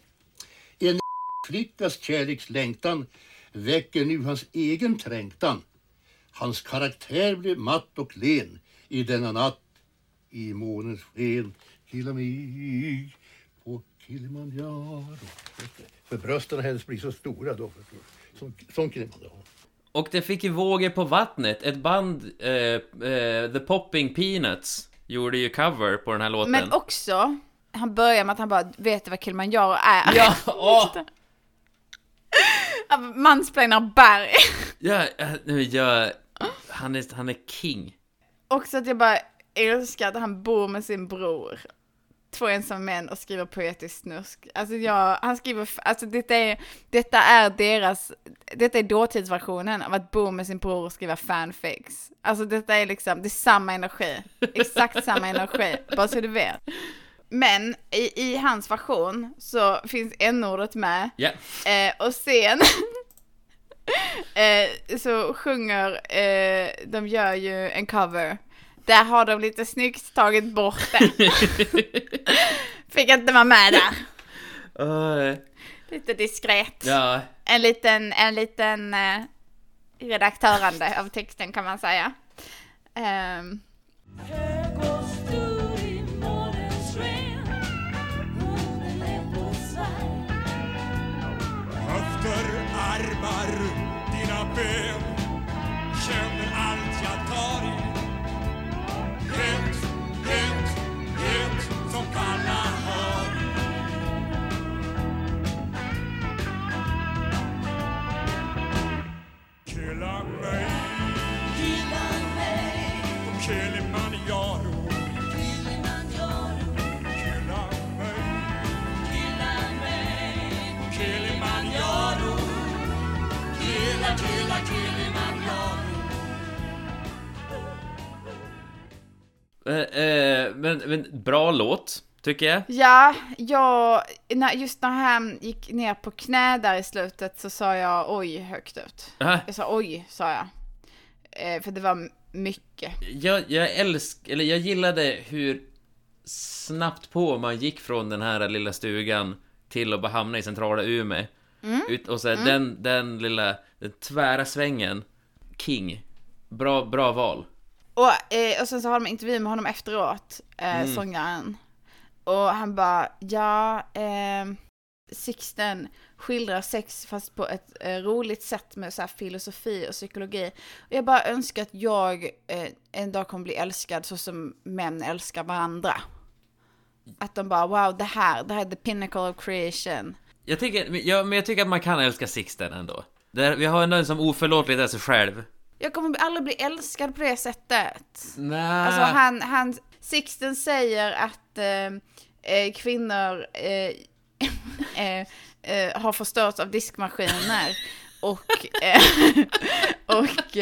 En flickas kärlekslängtan väcker nu hans egen trängtan. Hans karaktär blir matt och len i denna natt i månens sken. Killa mig på Kilimanjaro. För brösten hennes blir så stora då. förstår du. Som, som Kilimanjaro. Och det fick ju vågor på vattnet. Ett band, eh, eh, The Popping Peanuts, gjorde ju cover på den här låten. Men också, han börjar med att han bara, vet du vad Kilimanjaro är? Ja, åh! Mansplainar berg. Ja, eh, jag, han, är, han är king. Också att jag bara älskar att han bor med sin bror. Två ensamma män och skriver poetiskt snusk. Alltså jag, han skriver, alltså detta är, detta är deras, detta är dåtidsversionen av att bo med sin bror och skriva fanfics. Alltså detta är liksom, det är samma energi. Exakt samma energi, bara så du vet. Men i, i hans version så finns n-ordet med. Ja. Eh, och sen eh, så sjunger, eh, de gör ju en cover. Där har de lite snyggt tagit bort det. Fick inte vara med där. Uh, Lite diskret. ja, En liten, en liten eh, redaktörande av texten kan man säga. Höfter, armar, dina ben killar mig. Killar mig. De Kilimanjaro. Eh, eh, men, men bra låt tycker jag. Ja, jag, när, just när han gick ner på knä där i slutet så sa jag oj högt ut. Aha. Jag sa oj, sa jag. Eh, för det var mycket. Jag, jag älsk, eller jag gillade hur snabbt på man gick från den här lilla stugan till att bara hamna i centrala Umeå. Mm. Ut, och så Mm. den, den lilla, den tvära svängen. King. Bra, bra val. Och, eh, och sen så har de intervju med honom efteråt, eh, Mm. sångaren. Och han bara, ja, eh, Sixten skildrar sex fast på ett eh, roligt sätt med så här filosofi och psykologi. Och jag bara önskar att jag eh, en dag kommer bli älskad så som män älskar varandra. Att de bara, wow, det här, det här är the pinnacle of creation. Jag tycker, men jag, men jag tycker att man kan älska Sixten ändå. Där, vi har ändå en som oförlåtligt är sig själv. Jag kommer aldrig bli älskad på det sättet. Nej. Alltså han, han, Sixten säger att eh, eh, kvinnor eh, eh, eh, har förstörts av diskmaskiner och, och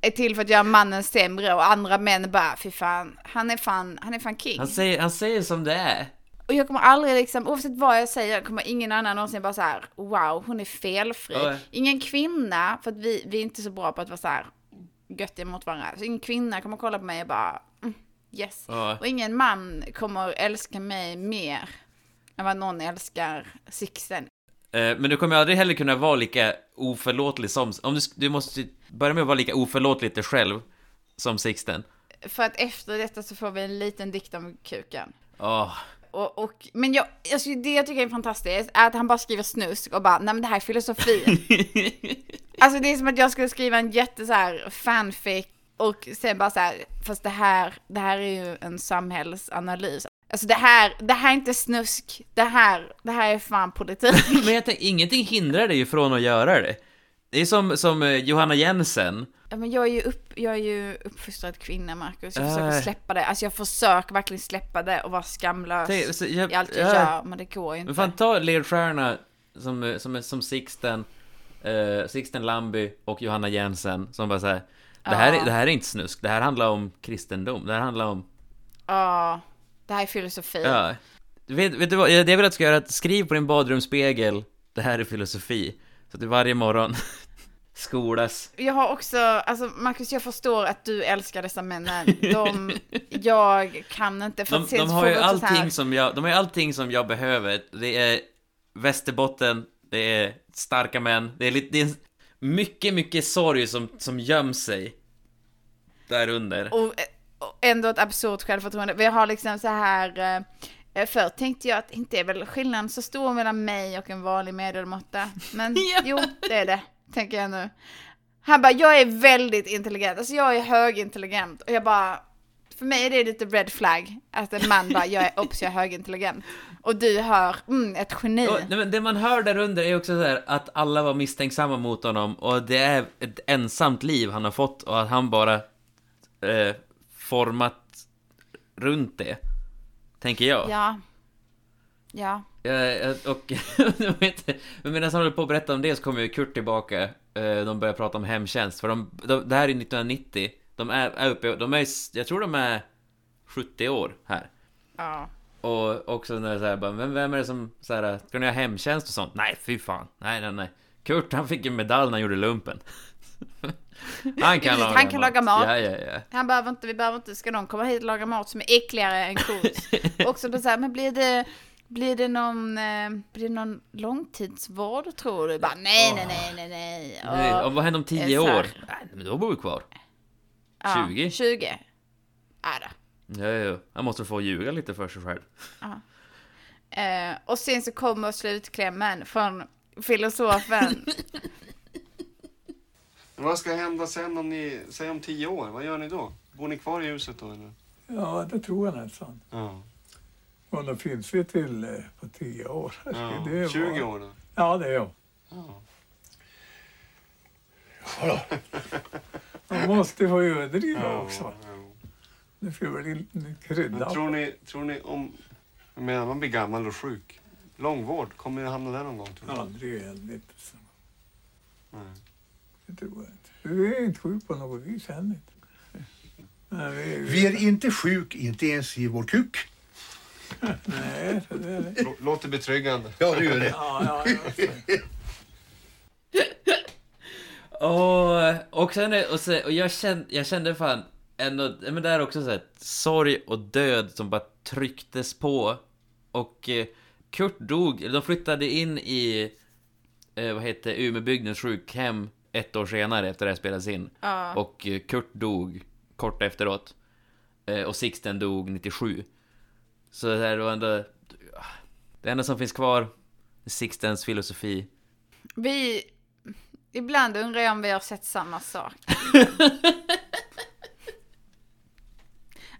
är till för att göra mannen sämre och andra män bara, fy fan, han är fan, han är fan king. Han säger, han säger som det är. Och jag kommer aldrig liksom, oavsett vad jag säger, kommer ingen annan någonsin bara så här, wow, hon är felfri. Ja. Ingen kvinna, för att vi, vi är inte så bra på att vara så här göttiga mot varandra. Så ingen kvinna kommer kolla på mig och bara, mm, yes. Ja. Och ingen man kommer älska mig mer än vad någon älskar Sixten. Eh, Men du kommer aldrig heller kunna vara lika oförlåtlig som... Om du, du måste börja med att vara lika oförlåtlig dig själv som Sixten. För att efter detta så får vi en liten dikt om kuken. Åh. Och, och, men jag, alltså det jag tycker är fantastiskt är att han bara skriver snusk och bara, nej men det här är filosofi. alltså det är som att jag skulle skriva en jätte så här fanfic och sen bara så här, fast det här, det här är ju en samhällsanalys. Alltså det här, det här är inte snusk, det här, det här är fan politik. Men jag tänker, ingenting hindrar dig ju från att göra det. Det är som, som eh, Johanna Jensen. Ja, men jag är ju, upp, jag är ju uppfostrad kvinna, Marcus. Jag Äh. försöker släppa det. Alltså jag försöker verkligen släppa det och vara skamlös Tänk, så jag- i allt jag ja. gör, men det går ju inte. Men fan ta ledstjärna som, eh, som, som Sixten, eh, Sixten Lamby och Johanna Jensen som bara säger det, här är- det här är inte snusk, det här handlar om kristendom, det här handlar om... Ja, det här är filosofi. Ja. Vet, vet du vad, det jag vill att du ska göra, att skriv på din badrumsspegel det här är filosofi. Så att du varje morgon skolas. Jag har också, alltså Marcus, jag förstår att du älskar dessa männen. De, jag kan inte, för De, de har ju allting som jag, de har ju allting som jag behöver. Det är Västerbotten, det är starka män, det är lite, det är mycket, mycket sorg som, som göms sig där under. Och, och ändå ett absurt självförtroende. Vi har liksom så här, eh, förr tänkte jag att inte är väl skillnaden så stor mellan mig och en vanlig medelmåtta. Men jo, det är det, tänker jag nu. Han bara, jag är väldigt intelligent, alltså jag är högintelligent. Och jag bara, för mig är det lite red flag. Att en man bara, jag är, obs, jag är högintelligent. Och du hör, mm, ett geni. Och, nej, men det man hör där under är också så här att alla var misstänksamma mot honom och det är ett ensamt liv han har fått och att han bara eh, format runt det. Tänker jag. Ja. Ja. Eh, och jag vet, men medan han håller på att berätta om det så kommer ju Kurt tillbaka. Eh, de börjar prata om hemtjänst. För de, de, det här är 1990. De är, är uppe, de är, jag tror de är 70 år här. Ja. Och också när det är så här, bara, vem, vem är det som så här, ska ni ha hemtjänst och sånt? Nej, fy fan. Nej, nej, nej. Kurt han fick en medalj när han gjorde lumpen. han kan, laga, han kan laga mat. Ja, ja, ja. Han behöver inte, vi behöver inte, ska någon komma hit och laga mat som är äckligare än kos? Också då så här, men blir det, blir det någon, eh, blir det någon långtidsvård tror du? Bara, nej, nej, nej, nej, nej. Nej, Och- och vad händer om 10 är så här, år? Nej, men då bor vi kvar. Ja, 20? 20. Ja, då. Ja, ja, han måste få ljuga lite för sig själv. Ja. Eh, och sen så kommer slutklämmen från filosofen. Vad ska hända sen om ni, säg om tio år? Vad gör ni då? Bor ni kvar i huset då eller? Ja, det tror jag nästan. Ja. Och då finns vi till eh, på tio år. Ja, Det var- 20 år då? Ja, det är jag. Ja. Ja. Man måste få överdriva Ja, också. ja. Det får väl krydda. Men tror ni, tror ni om... Jag menar, man blir gammal och sjuk. Långvård, kommer ni hamna där någon gång? Tror? Aldrig i helvete. Nej. Det tror jag inte. Du är inte sjuk på något vis. Men vi, Vi är inte sjuk, inte ens i vår kuk. Nej, det är det. Lå- Låter betryggande. Ja, det gör det. Ja, ja, ja. Och, och sen, och, så, och jag, kände, jag kände fan ändå, men det är också så här, sorg och död som bara trycktes på. Och eh, Kurt dog, eller de flyttade in i, eh, vad heter Umebygdens sjukhem ett år senare efter det här spelades in. Ja. Och eh, Kurt dog kort efteråt. Eh, och Sixten dog 97. Så det här var ändå, det enda som finns kvar, Sixtens filosofi. Vi... Ibland undrar jag om vi har sett samma sak.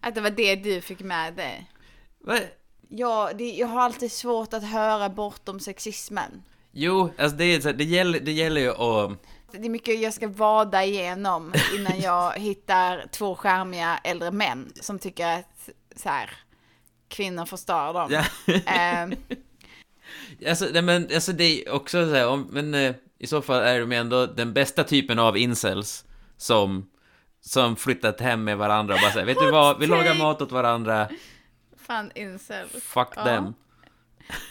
Att det var det du fick med dig. Va? Ja, det, jag har alltid svårt att höra bortom sexismen. Jo, alltså det, är så här, det, gäller, det gäller ju att... Det är mycket jag ska vada igenom innan jag hittar två skärmiga äldre män som tycker att så här, kvinnor förstör dem. Ja. Ehm, Alltså, nej, men, alltså det är också så här, om, men eh, i så fall är de ändå den bästa typen av incels som, som flyttat hem med varandra och bara säger, vet du vad, vi lagar mat åt varandra, fan incel. fuck Ja. them.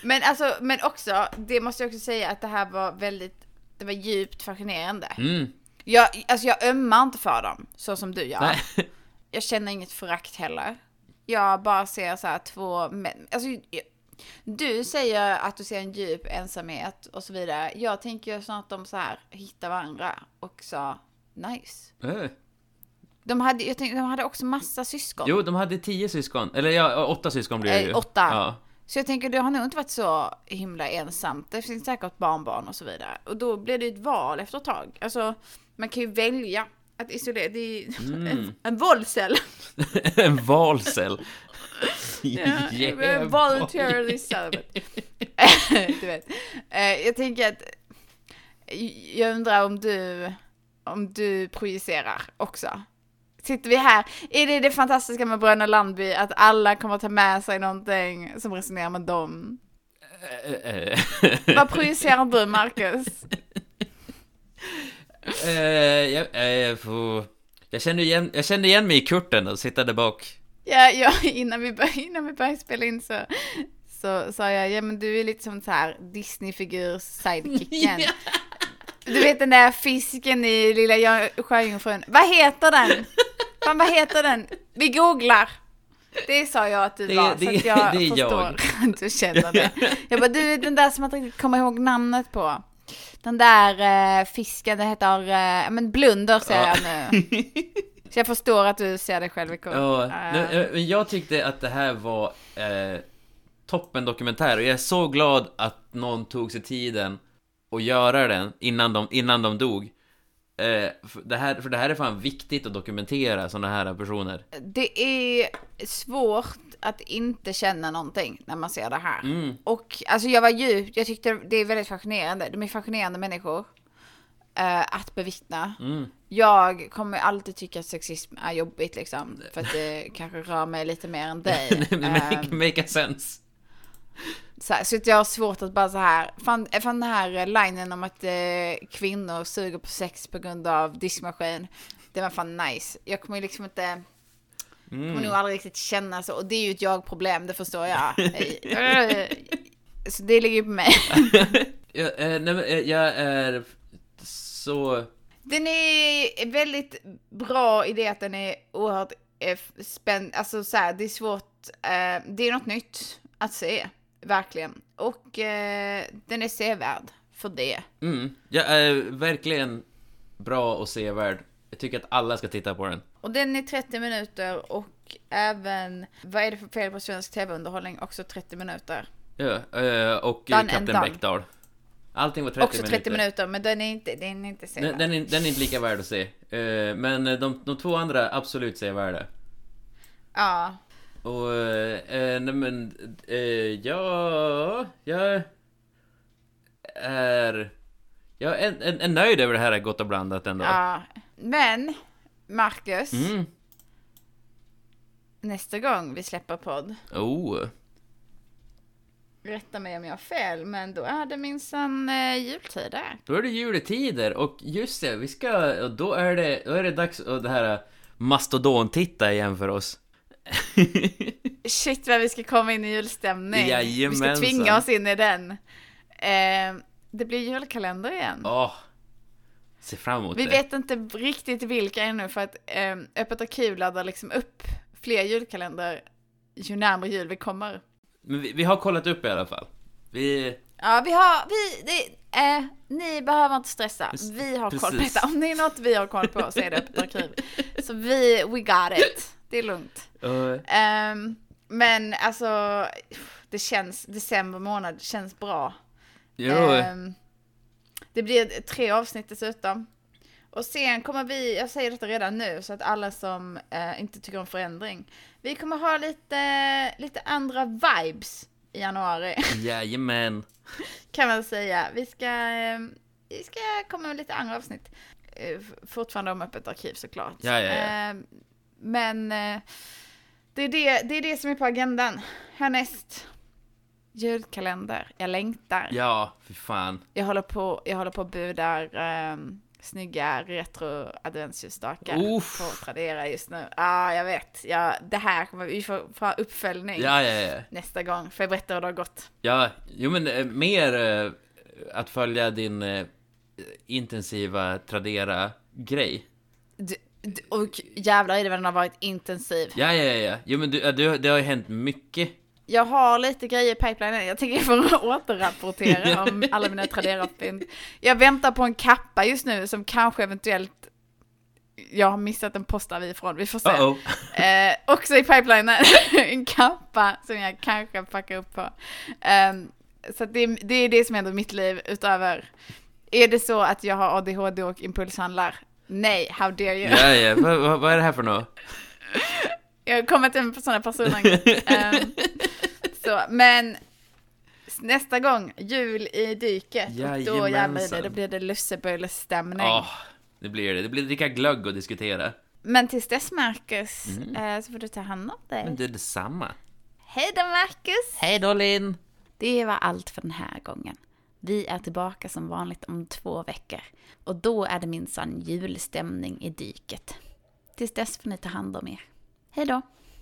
Men alltså, men också, det måste jag också säga att det här var väldigt, det var djupt fascinerande. Mm. Jag, alltså jag ömmar inte för dem, så som du gör. Nej. Jag känner inget förakt heller. Jag bara ser så här två män. Alltså, du säger att du ser en djup ensamhet och så vidare. Jag tänker ju snart att de så här hittar varandra och sa nice. Eh. De hade, jag tänkte, de hade också massa syskon. Jo, de hade tio syskon, eller ja, åtta syskon blir det ju. Eh, åtta. Ja. Så jag tänker, det har nog inte varit så himla ensamt. Det finns säkert barnbarn och så vidare. Och då blir det ett val efter ett tag. Alltså, man kan ju välja att isolera. Det är Mm. en, en våldcell. en valcell. Ja, Yeah, voluntarily celibate. du vet. Eh, Jag tänker att, jag undrar om du, om du projicerar också. Sitter vi här, är det det fantastiska med Bröderna Landby, att alla kommer att ta med sig någonting som resonerar med dem? Eh, eh. Vad projicerar du, Marcus? Eh, jag, eh, får- jag, kände igen, jag kände igen mig i Kurten och sitta där bak. Ja, ja innan, vi bör, innan vi började spela in så, så sa jag, ja men du är lite som så här Disney-figur sidekicken. Du vet den där fisken i Lilla Jö- Sjöjungfrun. Vad heter den? Fan, vad heter den? Vi googlar. Det sa jag att du Det- var, så det- att jag det förstår jag. att du känner det. Jag bara, du är den där som man inte riktigt kommer ihåg namnet på. Den där eh, fisken, det heter, eh, men Blunder säger Ja. jag nu. Så jag förstår att du ser dig själv i kort. Ja, Eh, men jag tyckte att det här var eh, toppen dokumentär och jag är så glad att någon tog sig tiden att göra den innan de, innan de dog. Eh, för, det här, för det här är fan viktigt att dokumentera sådana här personer. Det är svårt att inte känna någonting när man ser det här. Mm. Och alltså jag var djupt, jag tyckte det är väldigt fascinerande. De är fascinerande människor. Eh, att bevittna. Mm. Jag kommer alltid tycka att sexism är jobbigt liksom. För att det kanske rör mig lite mer än dig. make, Ehm, make sense. så, här, så jag har svårt att bara så här, fan, fan den här linen om att eh, kvinnor suger på sex på grund av diskmaskin. Det var fan nice. Jag kommer ju liksom inte, kommer Mm. nog aldrig riktigt känna så. Och det är ju ett jag-problem, det förstår jag. Så det ligger ju på mig. Jag, eh, nej, eh, jag är så... Den är väldigt bra i det att den är oerhört eh, spänd, alltså så här, det är svårt, eh, det är något nytt att se, verkligen. Och eh, den är sevärd för det. Mm, jag är verkligen bra och sevärd. Jag tycker att alla ska titta på den. Och den är 30 minuter och även, vad är det för fel på svensk tv-underhållning, också 30 minuter. Ja, eh, och Kapten done. Allting var 30 också 30 minuter. men den är inte, den är inte. Den, den, är, den är inte lika värd att se. Eh, men de, de två andra, absolut sevärda. Ja. Och, eh, eh, nej men, eh, ja, jag är, jag är, är, är nöjd över det här Gott och blandat ändå. ja. Men, Marcus, Mm. nästa gång vi släpper podd, Oh. Rätta mig om jag har fel, men då är det minsann eh, jultider. Då är det juletider och just det, vi ska, och då är det, då är det dags att det här mastodontitta igen för oss. Shit vad vi ska komma in i julstämning. Vi ska Jajamensan. tvinga oss in i den. Eh, det blir julkalender igen. Åh, se fram emot Vi det. vet inte riktigt vilka ännu för att eh, Öppet arkiv laddar liksom upp fler julkalender ju närmare jul vi kommer. Men vi, vi har kollat upp i alla fall. Vi... Ja, vi har, vi, det, eh, ni behöver inte stressa. Vi har koll på Precis. detta. Om det är något vi har koll på så är det Öppet arkiv. Så vi, we got it. Det är lugnt. Uh, Ehm, men alltså, det känns, december månad känns bra. jo, Ehm, det blir tre avsnitt dessutom. Och sen kommer vi, jag säger detta redan nu så att alla som eh, inte tycker om förändring. Vi kommer ha lite, lite andra vibes i januari jajamän. kan man säga. Vi ska, eh, vi ska komma med lite andra avsnitt. Eh, fortfarande om öppet arkiv såklart. Ja, ja, ja. Eh, men eh, det, är det, det är det som är på agendan. Härnäst, julkalender. Jag längtar. Ja, för fan. Jag håller på, jag håller på och budar um, snygga retro adventsljusstakar Uff. på Tradera just nu. Ja, ah, jag vet. Ja, det här kommer vi få, få uppföljning Ja, ja, ja. nästa gång. För jag berättar hur det har gått. Ja, jo men eh, mer eh, att följa din eh, intensiva Tradera-grej. Och jävlar i det vad den har varit intensiv. Ja, ja, ja. Jo men du, du, det har ju hänt mycket. Jag har lite grejer i pipelinen. Jag tänker får återrapportera om alla mina Tradera-fynd. Jag väntar på en kappa just nu som kanske eventuellt jag har missat en postavi ifrån, vi får se. Uh-oh. Eh, också i pipelinen, en kappa som jag kanske packar upp på. Ehm, så det, det är det som händer i mitt liv utöver, är det så att jag har ADHD och impulshandlar? Nej, how dare you? Ja, ja. Vad är det här för något? Jag kommer inte med sådana personangrepp. um, så, men nästa gång, jul i dyket, och då jävlar det, Jajamensan. då blir det lussebullestämning. Ja, det blir det. Det blir dricka glögg och diskutera. Men tills dess Marcus, Mm. eh, så får du ta hand om dig. Men det är detsamma. Hej då Marcus! Hej då Linn! Det var allt för den här gången. Vi är tillbaka som vanligt om två veckor. Och då är det minsann julstämning i dyket. Tills dess får ni ta hand om er. Hej då!